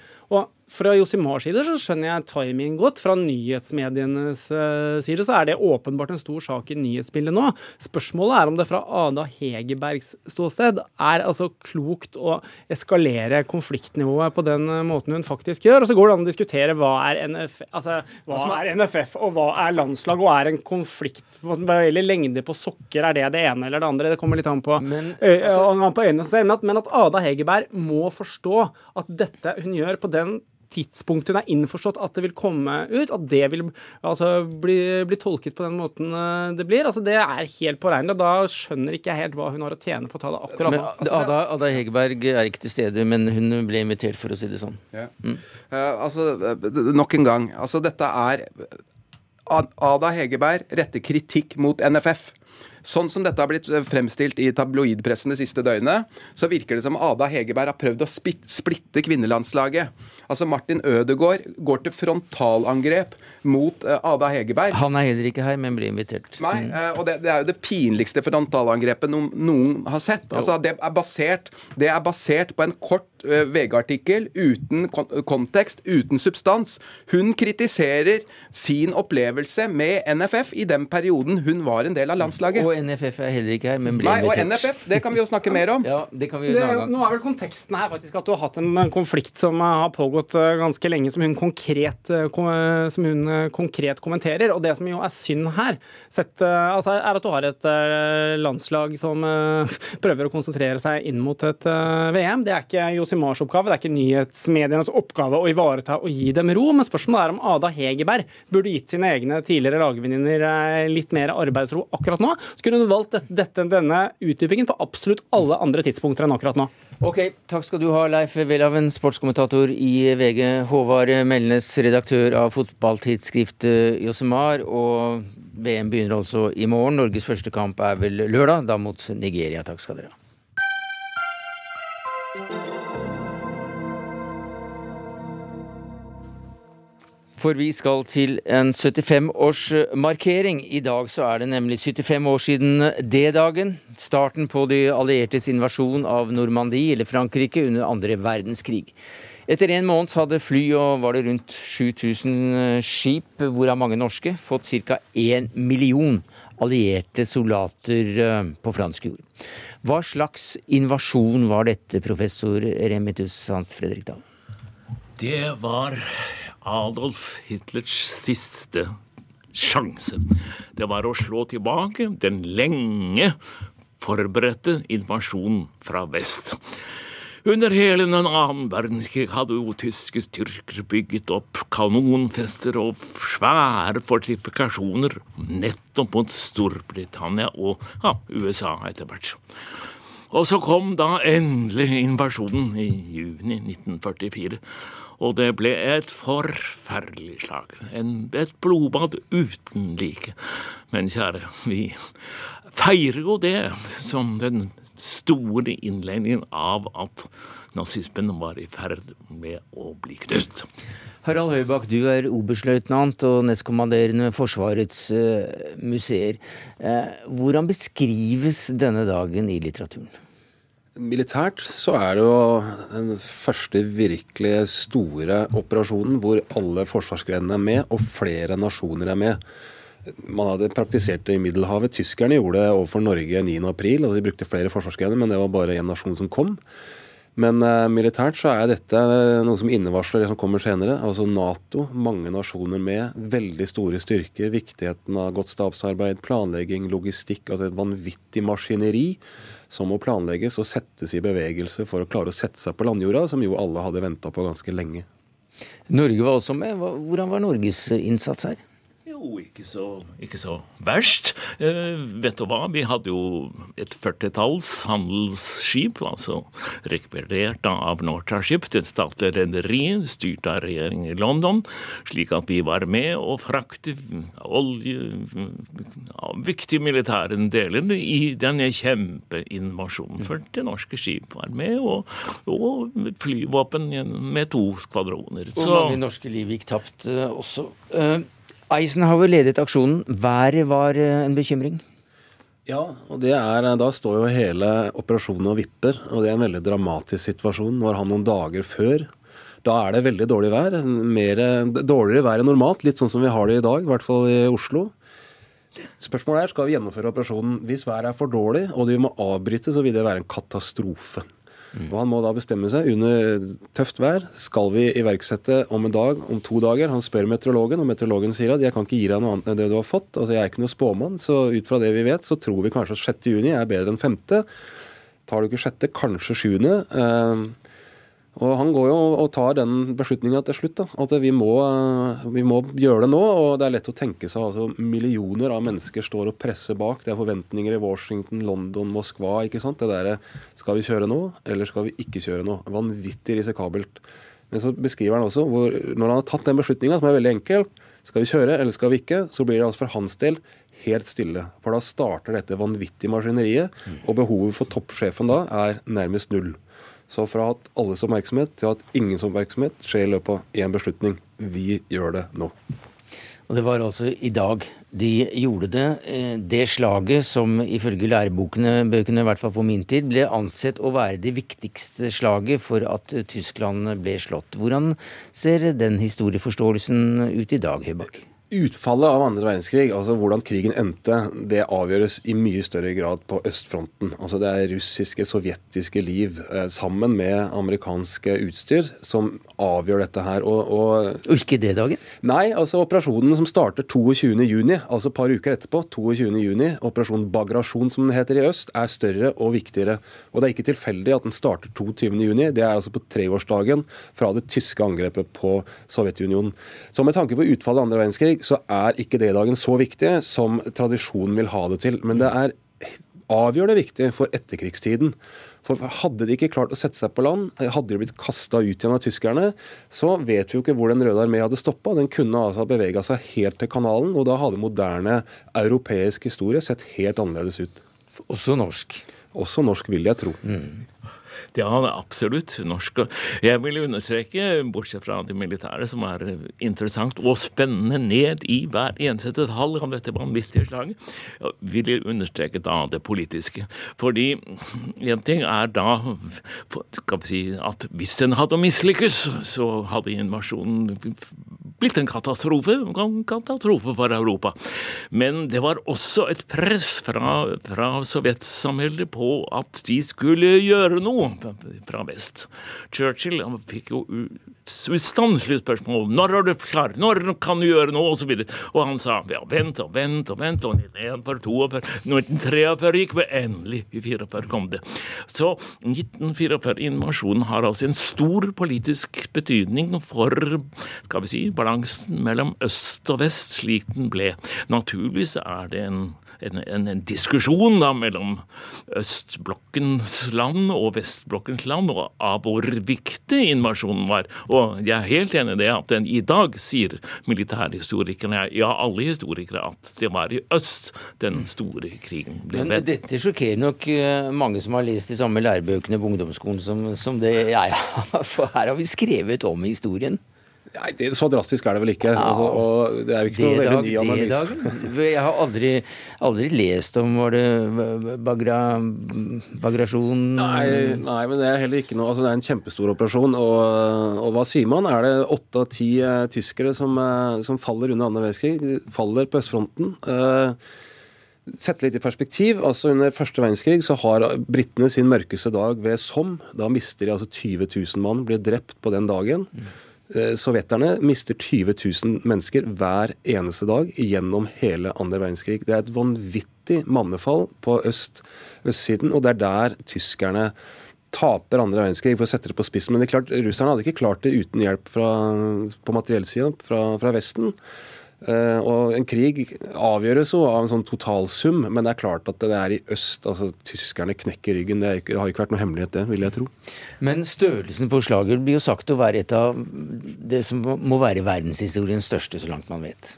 Fra Josimars side så skjønner jeg timingen godt. Fra nyhetsmedienes uh, side så er det åpenbart en stor sak i nyhetsbildet nå. Spørsmålet er om det fra Ada Hegerbergs ståsted er altså klokt å eskalere konfliktnivået på den uh, måten hun faktisk gjør. Og så går det an å diskutere hva er, NFF, altså, hva er NFF og hva er landslag, og er en konflikt hva gjelder lengde på sokker, er det det ene eller det andre? Det kommer litt an på, men, altså, på øynene. Men at Ada Hegerberg må forstå at dette hun gjør på den tidspunktet hun er innforstått at det vil komme ut, at det vil altså, bli, bli, tolket på den måten eh, det blir, altså, det er helt påregnelig. Da skjønner ikke jeg helt hva hun har å tjene på å ta det akkurat nå. Altså, Ada, Ada, Hegerberg er ikke til stede, men hun ble invitert, for å si det sånn. Ja. Mm. Uh, altså, nok en gang. Altså, dette er Ada Hegerberg retter kritikk mot NFF. Sånn som dette har blitt eh, fremstilt i tabloidpressen det siste døgnet, så virker det som Ada Hegerberg har prøvd å splitte kvinnelandslaget. Altså Martin Ødegaard går til frontalangrep mot uh, Ada Hegerberg. Han er heller ikke her, men blir invitert. Nei, uh, og det, det, er jo det pinligste frontalangrepet noen, noen har sett. Altså, det, er basert, det er basert på en kort VG-artikkel uten kontekst, uten substans. Hun kritiserer sin opplevelse med NFF i den perioden hun var en del av landslaget. Og NFF er heller ikke her, men ble invitert. Nei, og NFF, det kan vi jo snakke mer om. Ja, det kan vi jo det, Nå er vel konteksten her faktisk at du har hatt en konflikt som har pågått eh, ganske lenge, som hun konkret, eh, som hun eh, konkret kommenterer. Og det som jo er synd her, sett, altså, er at du har et landslag som prøver å konsentrere seg inn mot et VM. Det er ikke Josimars oppgave, det er ikke nyhetsmedienes oppgave å ivareta og gi dem ro. Men spørsmålet er om Ada Hegerberg burde gitt sine egne tidligere lagvenninner litt mer arbeidsro akkurat nå. Så kunne hun valgt dette, dette, denne utdypingen på absolutt alle andre tidspunkter enn akkurat nå. Ok, Takk skal du ha, Leif Welhaven, sportskommentator i VG. Håvard Melnes, redaktør av fotballtidsskriftet Josemar. Og VM begynner altså i morgen. Norges første kamp er vel lørdag, da mot Nigeria. Takk skal dere ha. For vi skal til en 75-årsmarkering. I dag så er det nemlig 75 år siden D-dagen. Starten på de alliertes invasjon av Normandie, eller Frankrike, under andre verdenskrig. Etter en måned hadde fly og var det rundt 7000 skip, hvorav mange norske, fått ca. 1 million allierte soldater eh, på fransk jord. Hva slags invasjon var dette, professor Remitus Hans Fredrik Dahl? Det var Adolf Hitlers siste sjanse. Det var å slå tilbake den lenge forberedte invasjonen fra vest. Under hele den annen verdenskrig hadde jo tyske styrker bygget opp kanonfester og svære fortifikasjoner nettopp mot Storbritannia og ja, USA etter hvert. Og så kom da endelig invasjonen i juni 1944. Og det ble et forferdelig slag. En, et blodbad uten like. Men kjære, vi feirer jo det som den store innledningen av at nazismen var i ferd med å bli knust. Harald Høybakk, du er oberstløytnant og nestkommanderende Forsvarets uh, museer. Uh, hvordan beskrives denne dagen i litteraturen? Militært så er det jo den første virkelig store operasjonen hvor alle forsvarsgrenene er med, og flere nasjoner er med. Man hadde praktisert det i Middelhavet. Tyskerne gjorde det overfor Norge 9.4. og De brukte flere forsvarsgrener, men det var bare én nasjon som kom. Men uh, militært så er dette noe som innevarsler det som kommer senere. Altså Nato, mange nasjoner med, veldig store styrker. Viktigheten av godt stabsarbeid, planlegging, logistikk. Altså et vanvittig maskineri som må planlegges og settes i bevegelse for å klare å sette seg på landjorda, som jo alle hadde venta på ganske lenge. Norge var også med. Hvordan var Norges innsats her? Jo, ikke så, ikke så verst. Eh, vet du hva, vi hadde jo et førtitalls handelsskip, altså rekvirert av Nortraship, det statlige rederiet, styrt av regjeringen i London, slik at vi var med og frakte olje, viktige militære deler i denne kjempeinvasjonen. For det norske skip var med, og, og flyvåpen med to skvadroner. Og mange norske liv gikk tapt uh, også. Uh, Eisenhower ledet aksjonen. Været var eh, en bekymring? Ja, og er, eh, da står jo hele operasjonen og vipper. Og det er en veldig dramatisk situasjon. Når han noen dager før. Da er det veldig dårlig vær. Mer, dårligere vær enn normalt. Litt sånn som vi har det i dag, i hvert fall i Oslo. Spørsmålet er skal vi gjennomføre operasjonen hvis været er for dårlig og vi må avbryte, så vil det være en katastrofe. Mm. Og Han må da bestemme seg under tøft vær. Skal vi iverksette om en dag, om to dager? Han spør meteorologen, og meteorologen sier at jeg kan ikke gi deg noe annet enn det du har fått. Altså Jeg er ikke noe spåmann, så ut fra det vi vet, så tror vi kanskje at 6. juni er bedre enn 5. Tar du ikke 6., kanskje 7. Og Han går jo og tar den beslutninga til slutt. da, At vi må, vi må, gjøre det nå. og Det er lett å tenke seg altså Millioner av mennesker står og presser bak. Det er forventninger i Washington, London, Moskva. ikke sant, det der, Skal vi kjøre nå, eller skal vi ikke kjøre nå? Vanvittig risikabelt. Men så beskriver han også hvor når han har tatt den beslutninga, som er veldig enkel, skal vi kjøre eller skal vi ikke, så blir det altså for hans del helt stille. For da starter dette vanvittige maskineriet, og behovet for toppsjefen da er nærmest null. Så fra at alles oppmerksomhet til at ingens oppmerksomhet skjer i løpet av én beslutning. Vi gjør det nå. Og det var altså i dag de gjorde det. Eh, det slaget som ifølge lærebokene, bøkene i hvert fall på min tid, ble ansett å være det viktigste slaget for at Tyskland ble slått. Hvordan ser den historieforståelsen ut i dag, Høybakk? Utfallet av andre verdenskrig, altså hvordan krigen endte, det avgjøres i mye større grad på østfronten. Altså Det er russiske, sovjetiske liv eh, sammen med amerikanske utstyr som avgjør dette her. Og, og dagen? Nei, altså operasjonen som starter 22.6, altså et par uker etterpå, 22.6, operasjon Bagrasjon som den heter i øst, er større og viktigere. Og det er ikke tilfeldig at den starter 22.6, det er altså på treårsdagen fra det tyske angrepet på Sovjetunionen. Så med tanke på utfallet av andre verdenskrig, så er ikke D-dagen så viktig som tradisjonen vil ha det til. Men det er avgjørende viktig for etterkrigstiden. For Hadde de ikke klart å sette seg på land, hadde de blitt kasta ut igjen av tyskerne, så vet vi jo ikke hvor Den røde armé hadde stoppa. Den kunne altså bevega seg helt til kanalen, og da hadde moderne europeisk historie sett helt annerledes ut. Også norsk? Også norsk, vil jeg tro. Mm. Ja, absolutt. Norsk. Jeg vil understreke, bortsett fra de militære, som er interessant og spennende ned i hver eneste detalj om dette vanvittige slaget, vil jeg understreke da det politiske. Fordi en ting er da skal vi si, at hvis den hadde mislykkes, så hadde invasjonen blitt en katastrofe. En katastrofe for Europa. Men det var også et press fra, fra sovjetsamveldet på at de skulle gjøre noe fra vest. Churchill han fikk jo ustanselig spørsmål. 'Når er du klar? Når kan du gjøre noe?' Og så. Og han sa ja, vent og vent og vent. Og 1942, 1943 gikk vi endelig. I 44 kom det. Så 1944-invasjonen har altså en stor politisk betydning for skal vi si, balansen mellom øst og vest, slik den ble. Naturligvis er det en en, en, en, diskusjon da mellom østblokkens land og vestblokkens land og av hvor viktig invasjonen var. Og jeg er helt enig i det at den i dag sier militærhistorikerne, ja alle historikere, at det var i øst den store krigen ble Men dette sjokkerer nok eh, mange som har lest de samme lærebøkene på ungdomsskolen som, som det jeg har. For her har vi skrevet om historien. Nei, det, Så drastisk er det vel ikke. Ja. Altså, og det er jo ikke noe veldig ny analyse. Jeg har aldri, aldri, lest om var det bagra, bagrasjon nei, nei, men det er heller ikke noe altså, Det er en kjempestor operasjon. Og, og hva sier man? Er det åtte av ti uh, tyskere som, uh, som, faller under andre verdenskrig? Faller på østfronten? Uh, Sette litt i perspektiv. altså Under første verdenskrig så har britene sin mørkeste dag ved Somme. Da mister de altså 20 000 mann, blir drept på den dagen. Mm. Eh, sovjeterne mister 20 000 mennesker hver eneste dag gjennom hele andre verdenskrig. Det er et vanvittig mannefall på øst, østsiden, og det er der tyskerne taper andre verdenskrig, for å sette det på spissen. Men det er klart, russerne hadde ikke klart det uten hjelp fra, på materiellsida fra, fra Vesten. Uh, og en krig avgjøres jo av en sånn totalsum, men det er klart at det er i øst. altså Tyskerne knekker ryggen. Det, ikke, det har ikke vært noe hemmelighet, det, vil jeg tro. Men størrelsen på slaget blir jo sagt å være et av det som må være verdenshistoriens største, så langt man vet.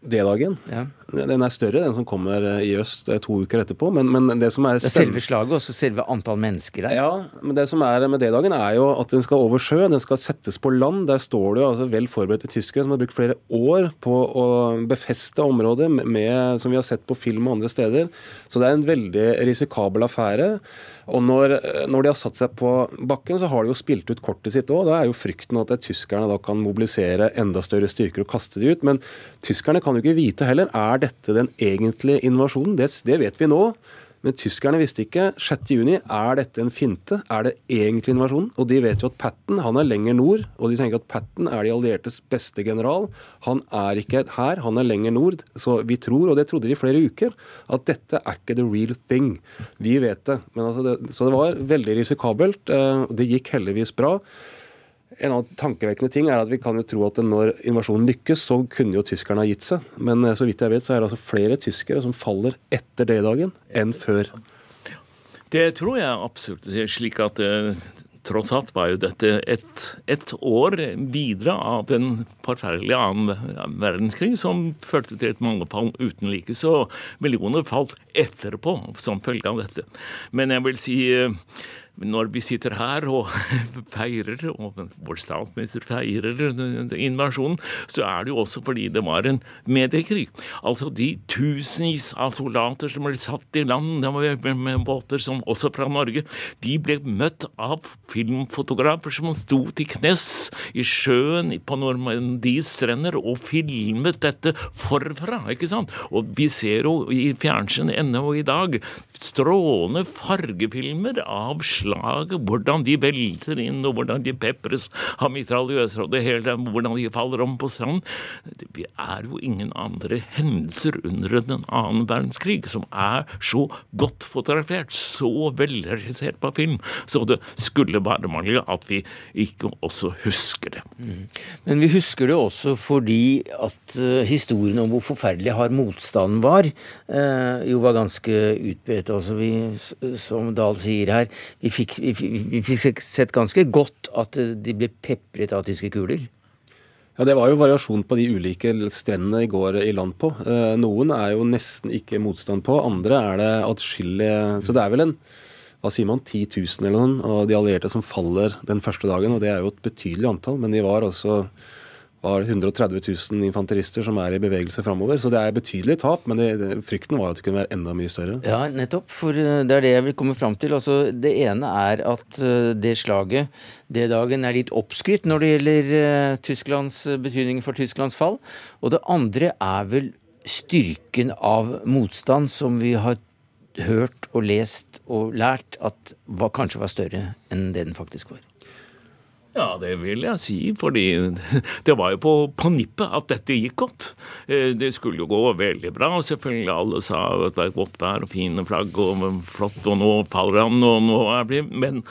D-dagen. Ja. Den er større, den som kommer eh, i øst eh, to uker etterpå. Men, men det som er det er selve slaget, også selve antall mennesker der? Ja, men det som er med D-dagen, er jo at den skal over sjø. Den skal settes på land. Der står det jo altså vel forberedte tyskere som har brukt flere år på å befeste området, med, som vi har sett på film og andre steder. Så det er en veldig risikabel affære. Og når, når, de har satt seg på bakken, så har de jo spilt ut kortet sitt òg. Da er jo frykten at tyskerne da kan mobilisere enda større styrker og kaste de ut. Men tyskerne kan jo ikke vite heller. Er dette den egentlige invasjonen? Det, det vet vi nå. Men tyskerne visste ikke. 6.6 er dette en finte? Er det egentlig invasjonen? Og de vet jo at Patten han er lenger nord, og de tenker at Patten er de alliertes beste general. Han er ikke her, han er lenger nord. Så vi tror, og det trodde de i flere uker, at dette er ikke the real thing. Vi vet det. Altså det så det var veldig risikabelt. Eh, det gikk heldigvis bra. En annen tankevekkende ting er at vi kan jo tro at når invasjonen lykkes, så kunne jo tyskerne ha gitt seg. Men eh, så vidt jeg vet, så er det altså flere tyskere som faller etter D-dagen enn før. Det tror jeg absolutt. Det slik at uh, tross alt var jo dette et, et, år videre av den forferdelige annen verdenskrig som førte til et mangefall uten like. Så millioner falt etterpå som følge av dette. Men jeg vil si uh, når vi sitter her og feirer, og vår statsminister feirer invasjonen, så er det jo også fordi det var en mediekrig. Altså de tusenvis av soldater som ble satt i land med båter, som også fra Norge, de ble møtt av filmfotografer som sto til knes i sjøen på Normandies strender og filmet dette forfra, ikke sant? Og vi ser jo i fjernsyn ennå i dag strålende fargefilmer av slag slag, hvordan de velter inn, og hvordan de pepres av mitraljøser, og det hele, hvordan de faller om på stranden. Det er jo ingen andre hendelser under den annen verdenskrig som er så godt fotografert, så velregissert på film. Så det skulle bare mangle at vi ikke også husker det. Mm. Men vi husker det også fordi at uh, historien om hvor forferdelig hard motstanden var, uh, jo var ganske utbredt. Altså vi, som Dahl sier her, vi fikk, vi, fikk sett ganske godt at de ble pepret av tyske kuler. Ja, Det var jo variasjon på de ulike strendene i går i land på. Eh, noen er jo nesten ikke motstand på, andre er det atskillig Så det er vel en hva sier man, 10 000 eller noen av de allierte som faller den første dagen. og Det er jo et betydelig antall, men de var altså var 130 000 infanterister som er i bevegelse framover. Så det er betydelig tap, men det, frykten var at det kunne være enda mye større. Ja, nettopp. For eh, det er det jeg vil komme fram til. Altså, det ene er at eh, det slaget det dagen er litt oppskrytt når det gjelder uh, Tysklands betydning for Tysklands fall. Og det andre er vel styrken av motstand som vi har hørt og lest og lært at var, kanskje var større enn det den faktisk var. Ja, det vil jeg si, fordi det var jo på, på nippet at dette gikk godt. Eh, det skulle jo gå veldig bra, selvfølgelig. Alle sa at det var godt vær og fine flagg og flott, og nå faller han, og nå er det Men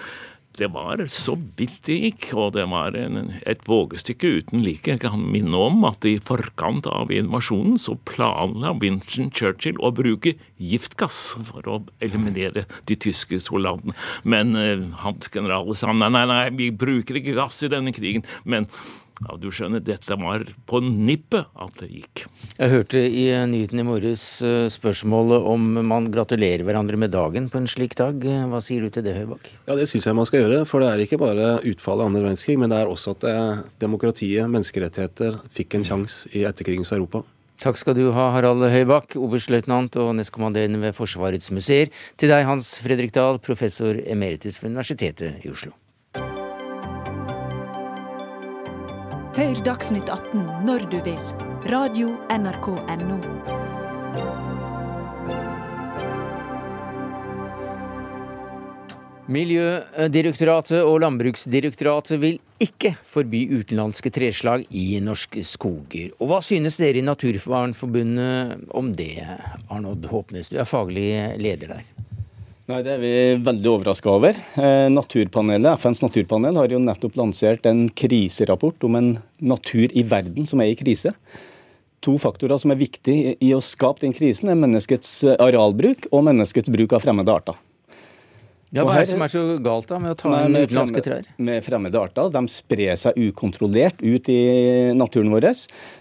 det var så vidt det gikk, og det var en, et vågestykke uten like. Jeg kan minne om at i forkant av invasjonen så planla Winston Churchill å bruke giftgass for å eliminere de tyske soldatene. Men eh, hans generaler sa nei, nei, nei, vi bruker ikke gass i denne krigen. Men ja, du skjønner, dette var på nippet at det gikk. Jeg hørte i nyheten i morges eh, spørsmålet om man gratulerer hverandre med dagen på en slik dag. Hva sier du til det, Høybakk? Ja, Det syns jeg man skal gjøre. For det er ikke bare utfallet av andre verdenskrig, men det er også at eh, demokratiet, menneskerettigheter, fikk en sjanse i etterkrigens Europa. Takk skal du ha, Harald Høybakk, oberstløytnant og nestkommanderende ved Forsvarets museer. Til deg, Hans Fredrik Dahl, professor emeritus ved Universitetet i Oslo. Hør Dagsnytt 18 når du vil. Radio NRK Radio.nrk.no. Miljødirektoratet og Landbruksdirektoratet vil ikke forby utenlandske treslag i norske skoger. Og hva synes dere i Naturvernforbundet om det, Arnold Håpnes? Du er faglig leder der. Nei, Det er vi veldig overraska over. Eh, naturpanelet, FNs naturpanel har jo nettopp lansert en kriserapport om en natur i verden som er i krise. To faktorer som er viktige i å skape den krisen, er menneskets arealbruk og menneskets bruk av fremmede arter. Ja, Hva er det som er så galt da med å ta inn utenlandske trær? Med fremmede arter. De sprer seg ukontrollert ut i naturen vår.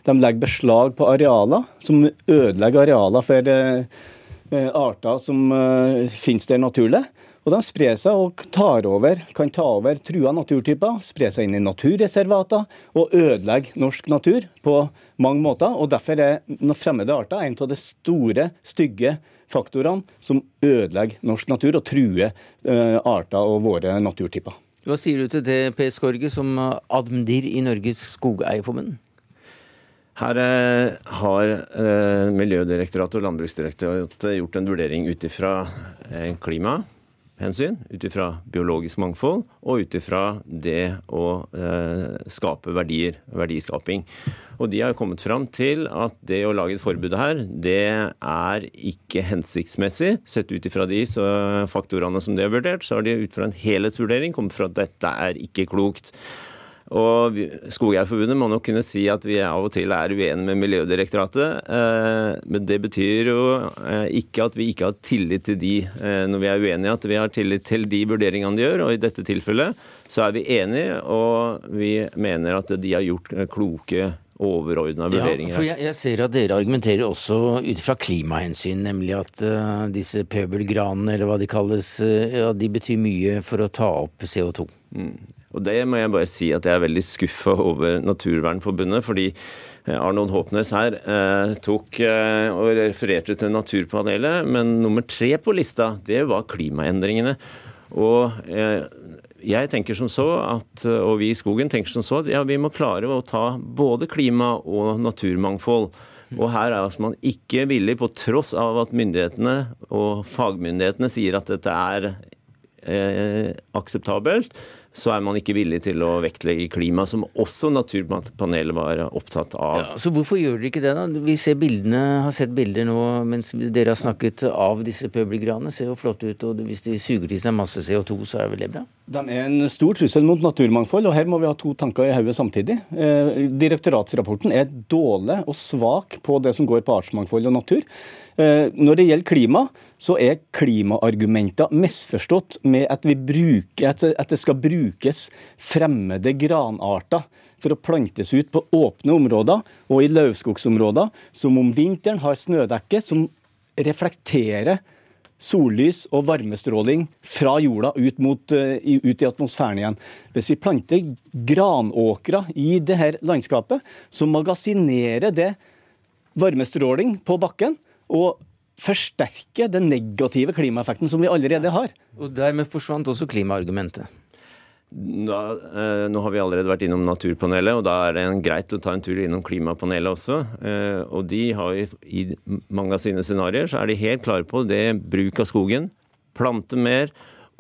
De legger beslag på arealer som ødelegger arealer for eh, Eh, arter som uh, finnes der naturlig. Og de sprer seg og tar over, kan ta over trua naturtyper, spre seg inn i naturreservater og ødelegge norsk natur på mange måter. og Derfor er fremmede arter en av de store, stygge faktorene som ødelegger norsk natur og truer uh, arter og våre naturtyper. Hva sier du til det, Per Skorge, som admdir i Norges Skogeierforbund? Her eh, har eh, Miljødirektoratet og Landbruksdirektoratet gjort en vurdering ut ifra eh, klimahensyn, ut ifra biologisk mangfold og ut ifra det å skape verdier, verdiskaping. Og de har kommet fram til at det å lage et forbud her, det er ikke hensiktsmessig. Sett ut ifra de faktorene som de har vurdert, så har de ut fra en helhetsvurdering kommet fra at dette er ikke klokt. Og Skogeierforbundet må nok kunne si at vi av og til er uenige med Miljødirektoratet. Eh, men det betyr jo eh, ikke at vi ikke har tillit til de eh, når vi er uenige, at vi har tillit til de vurderingene de gjør. Og i dette tilfellet så er vi enige, og vi mener at de har gjort kloke overordna vurderinger. Ja, for jeg, jeg, ser at dere argumenterer også ut fra klimahensyn, nemlig at uh, disse pøbelgranene, eller hva de kalles, uh, ja, de betyr mye for å ta opp CO2. Mm. Og det må jeg bare si at jeg er veldig skuffa over Naturvernforbundet. fordi eh, Arnold Håpnes her eh, tok eh, og refererte til Naturpanelet, men nummer tre på lista, det var klimaendringene. Og eh, jeg tenker som så at, og vi i Skogen tenker som så at ja, vi må klare å ta både klima og naturmangfold. Og her er altså man ikke villig, på tross av at myndighetene og fagmyndighetene sier at dette er eh, akseptabelt, så er man ikke villig til å vektlegge klima, som også Naturpanelet var opptatt av. Ja, så hvorfor gjør dere ikke det, da? Vi ser bildene, har sett bilder nå mens dere har snakket av disse pøbelgranene. Ser jo flott ut, og hvis de suger til seg masse CO2, så er vel det bra? De er en stor trussel mot naturmangfold, og her må vi ha to tanker i hodet samtidig. Eh, direktoratsrapporten er dårlig og svak på det som går på artsmangfold og natur. Eh, når det gjelder klima, så er klimaargumenter misforstått med at, bruker, at det skal brukes fremmede granarter for å plantes ut på åpne områder og i løvskogsområder, som om vinteren har snødekke som reflekterer sollys og varmestråling fra jorda ut, mot, uh, ut, i atmosfæren igjen. Hvis vi planter granåkre i dette landskapet, så magasinerer det varmestråling på bakken. Og forsterke den negative klimaeffekten som vi allerede har. Og Dermed forsvant også klimaargumentet. Da, eh, nå har vi allerede vært innom Naturpanelet, og da er det greit å ta en tur innom Klimapanelet også. Eh, og de har i, i mange av sine scenarioer så er de helt klare på det bruk av skogen. Plante mer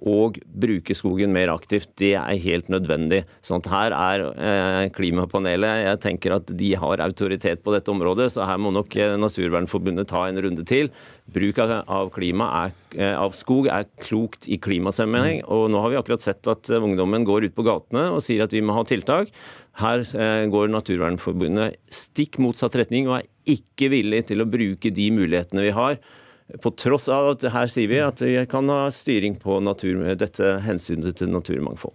og bruke skogen mer aktivt. Det er helt nødvendig. Sånn at her er eh, Klimapanelet Jeg tenker at de har autoritet på dette området, så her må nok eh, Naturvernforbundet ta en runde til. Bruk av, klima er, eh, av skog er klokt i klimasammenheng. Og nå har vi akkurat sett at eh, ungdommen går ut på gatene og sier at vi må ha tiltak. Her eh, går Naturvernforbundet stikk motsatt retning og er ikke villig til å bruke de mulighetene vi har på tross av at her sier vi at vi kan ha styring på natur, dette hensynet til naturmangfold.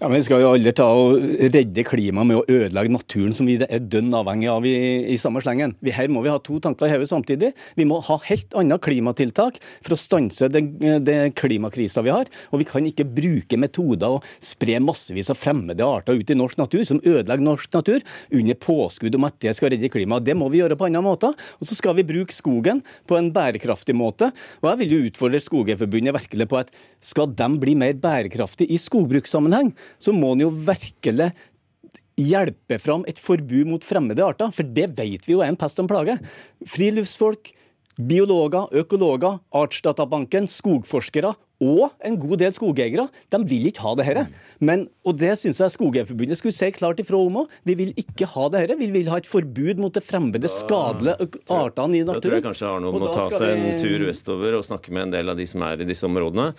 Ja, men Vi skal jo aldri ta og redde klimaet med å ødelegge naturen, som vi er dønn avhengig av i, i samme slengen. Vi, her må vi ha to tanker i hodet samtidig. Vi må ha helt andre klimatiltak for å stanse den, den klimakrisa vi har. Og vi kan ikke bruke metoder og spre massevis av fremmede arter ut i norsk natur, som ødelegger norsk natur, under påskudd om at det skal redde klimaet. Det må vi gjøre på andre måter. Og så skal vi bruke skogen på en bærekraftig måte. Og jeg vil jo utfordre Skogeforbundet virkelig på at skal de bli mer bærekraftige i skogbrukssammenheng, så må en jo virkelig hjelpe fram et forbud mot fremmede arter, for det vet vi jo er en pest og en plage. Friluftsfolk, biologer, økologer, Artsdatabanken, skogforskere og en god del skogeiere de vil ikke ha det dette. Men, og det syns jeg Skogeierforbundet skulle si klart ifra om òg. Vi vil ikke ha det dette. Vi vil ha et forbud mot de fremmede, skadelige artene i naturen. Da tror jeg kanskje Arno må ta seg en tur vestover og snakke med en del av de som er i disse områdene.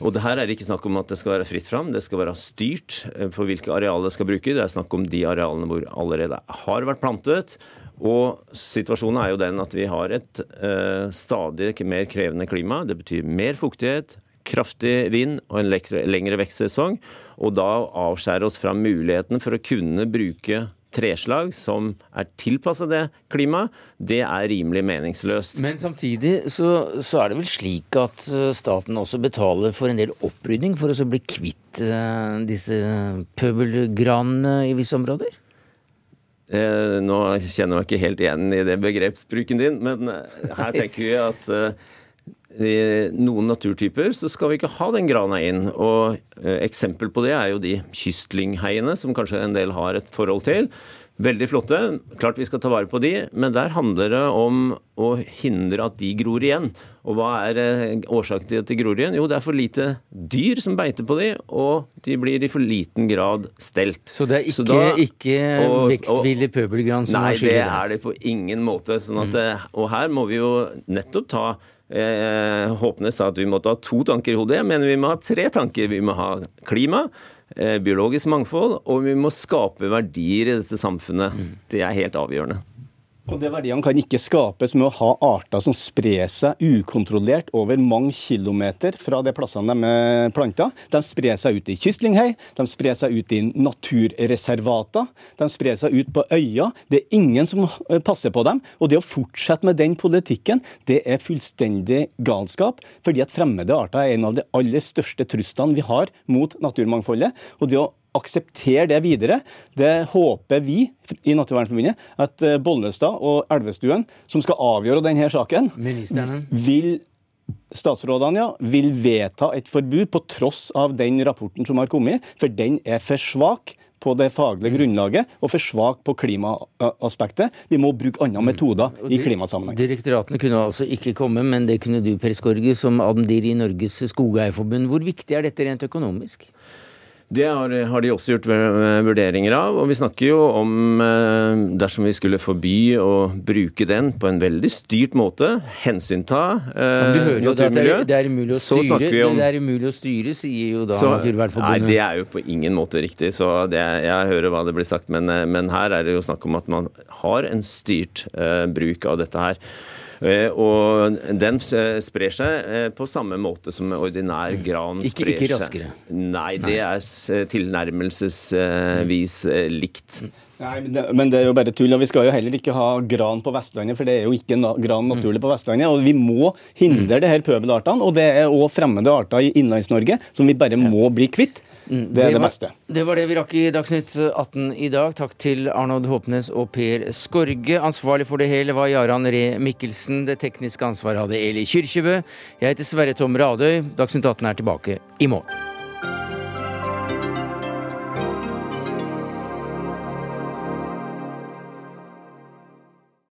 Og det her er ikke snakk om at det skal være fritt fram, det skal være styrt på eh, hvilke arealer det skal bruke. Det er snakk om de arealene hvor allerede har vært plantet. Og situasjonen er jo den at vi har et uh, stadig mer krevende klima. Det betyr mer fuktighet, kraftig vind og en lengre vekstsesong. Og da avskjære oss fra muligheten for å kunne bruke treslag som er tilpassa det klimaet, det er rimelig meningsløst. Men samtidig så, så, er det vel slik at eh, staten også betaler for en del opprydning for å bli kvitt uh, disse pøbelgranene i visse områder? Eh, nå kjenner jeg ikke helt igjen i det begrepsbruken din, men eh, her tenker vi at eh, noen naturtyper så skal vi ikke ha den grana inn. Og eh, Eksempel på det er jo de kystlingheiene, som kanskje en del har et forhold til. Veldig flotte. Klart vi skal ta vare på de, men der handler det om å hindre at de gror igjen. Og hva er eh, årsaken til at de gror igjen? Jo, det er for lite dyr som beiter på de, og de blir i for liten grad stelt. Så det er ikke, da, ikke vekstvillig pøbelgran som har skyld i det? Nei, det er det på ingen måte. Sånn at, mm. Eh, og her må vi jo nettopp ta eh, Håpnes sa at vi måtte ha to tanker i hodet. Jeg mener vi må ha tre tanker. Vi må ha klima, eh, biologisk mangfold, og vi må skape verdier i dette samfunnet. Mm. Det er helt avgjørende. Og de Verdiene kan ikke skapes med å ha arter som sprer seg ukontrollert over mange kilometer fra de plassene de er planta. De sprer seg ut i kystlynghei, de sprer seg ut i naturreservater, de sprer seg ut på øyer. Det er ingen som passer på dem. Og det å fortsette med den politikken, det er fullstendig galskap. Fordi at fremmede arter er en av de aller største truslene vi har mot naturmangfoldet. Og det å akseptere det videre. Det håper vi i Naturvernforbundet at eh, Bollestad og Elvestuen, som skal avgjøre denne saken, Ministerne. vil statsrådene ja, vil vedta et forbud på tross av den rapporten som har kommet, for den er for svak på det faglige grunnlaget og for svak på klimaaspektet. Vi må bruke andre metoder i klimasammenheng. Direktoratene kunne altså ikke komme, men det kunne du, Per Skorge, som admdir i Norges Skogeierforbund. Hvor viktig er dette rent økonomisk? Det har, har, de også gjort vurderinger av. Og vi snakker jo om eh, dersom vi skulle forby å bruke den på en veldig styrt måte, hensynta eh, jo at det er, umulig å styre, om, det er umulig å styre, sier jo da så, Naturvernforbundet. Nei, det er jo på ingen måte riktig. Så det, jeg hører hva det blir sagt, men, eh, men, her er det jo snakk om at man har en styrt eh, bruk av dette her. Og den sprer seg på samme måte som ordinær gran ikke, sprer seg. Ikke raskere? Nei, det er tilnærmelsesvis likt. Nei, men det, men det, er jo bare tull. og Vi skal jo heller ikke ha gran på Vestlandet, for det er jo ikke na gran naturlig på Vestlandet. og Vi må hindre mm. det her pøbelartene, og det er òg fremmede arter i Innlands-Norge som vi bare må bli kvitt. Mm. Det er det, det beste. Det var det vi rakk i Dagsnytt 18 i dag. Takk til Arnold Håpnes og Per Skorge. Ansvarlig for det hele var Jaran Ree Mikkelsen. Det tekniske ansvaret hadde Eli Kyrkjebø. Jeg heter Sverre Tom Radøy. Dagsnytt 18 er tilbake i morgen.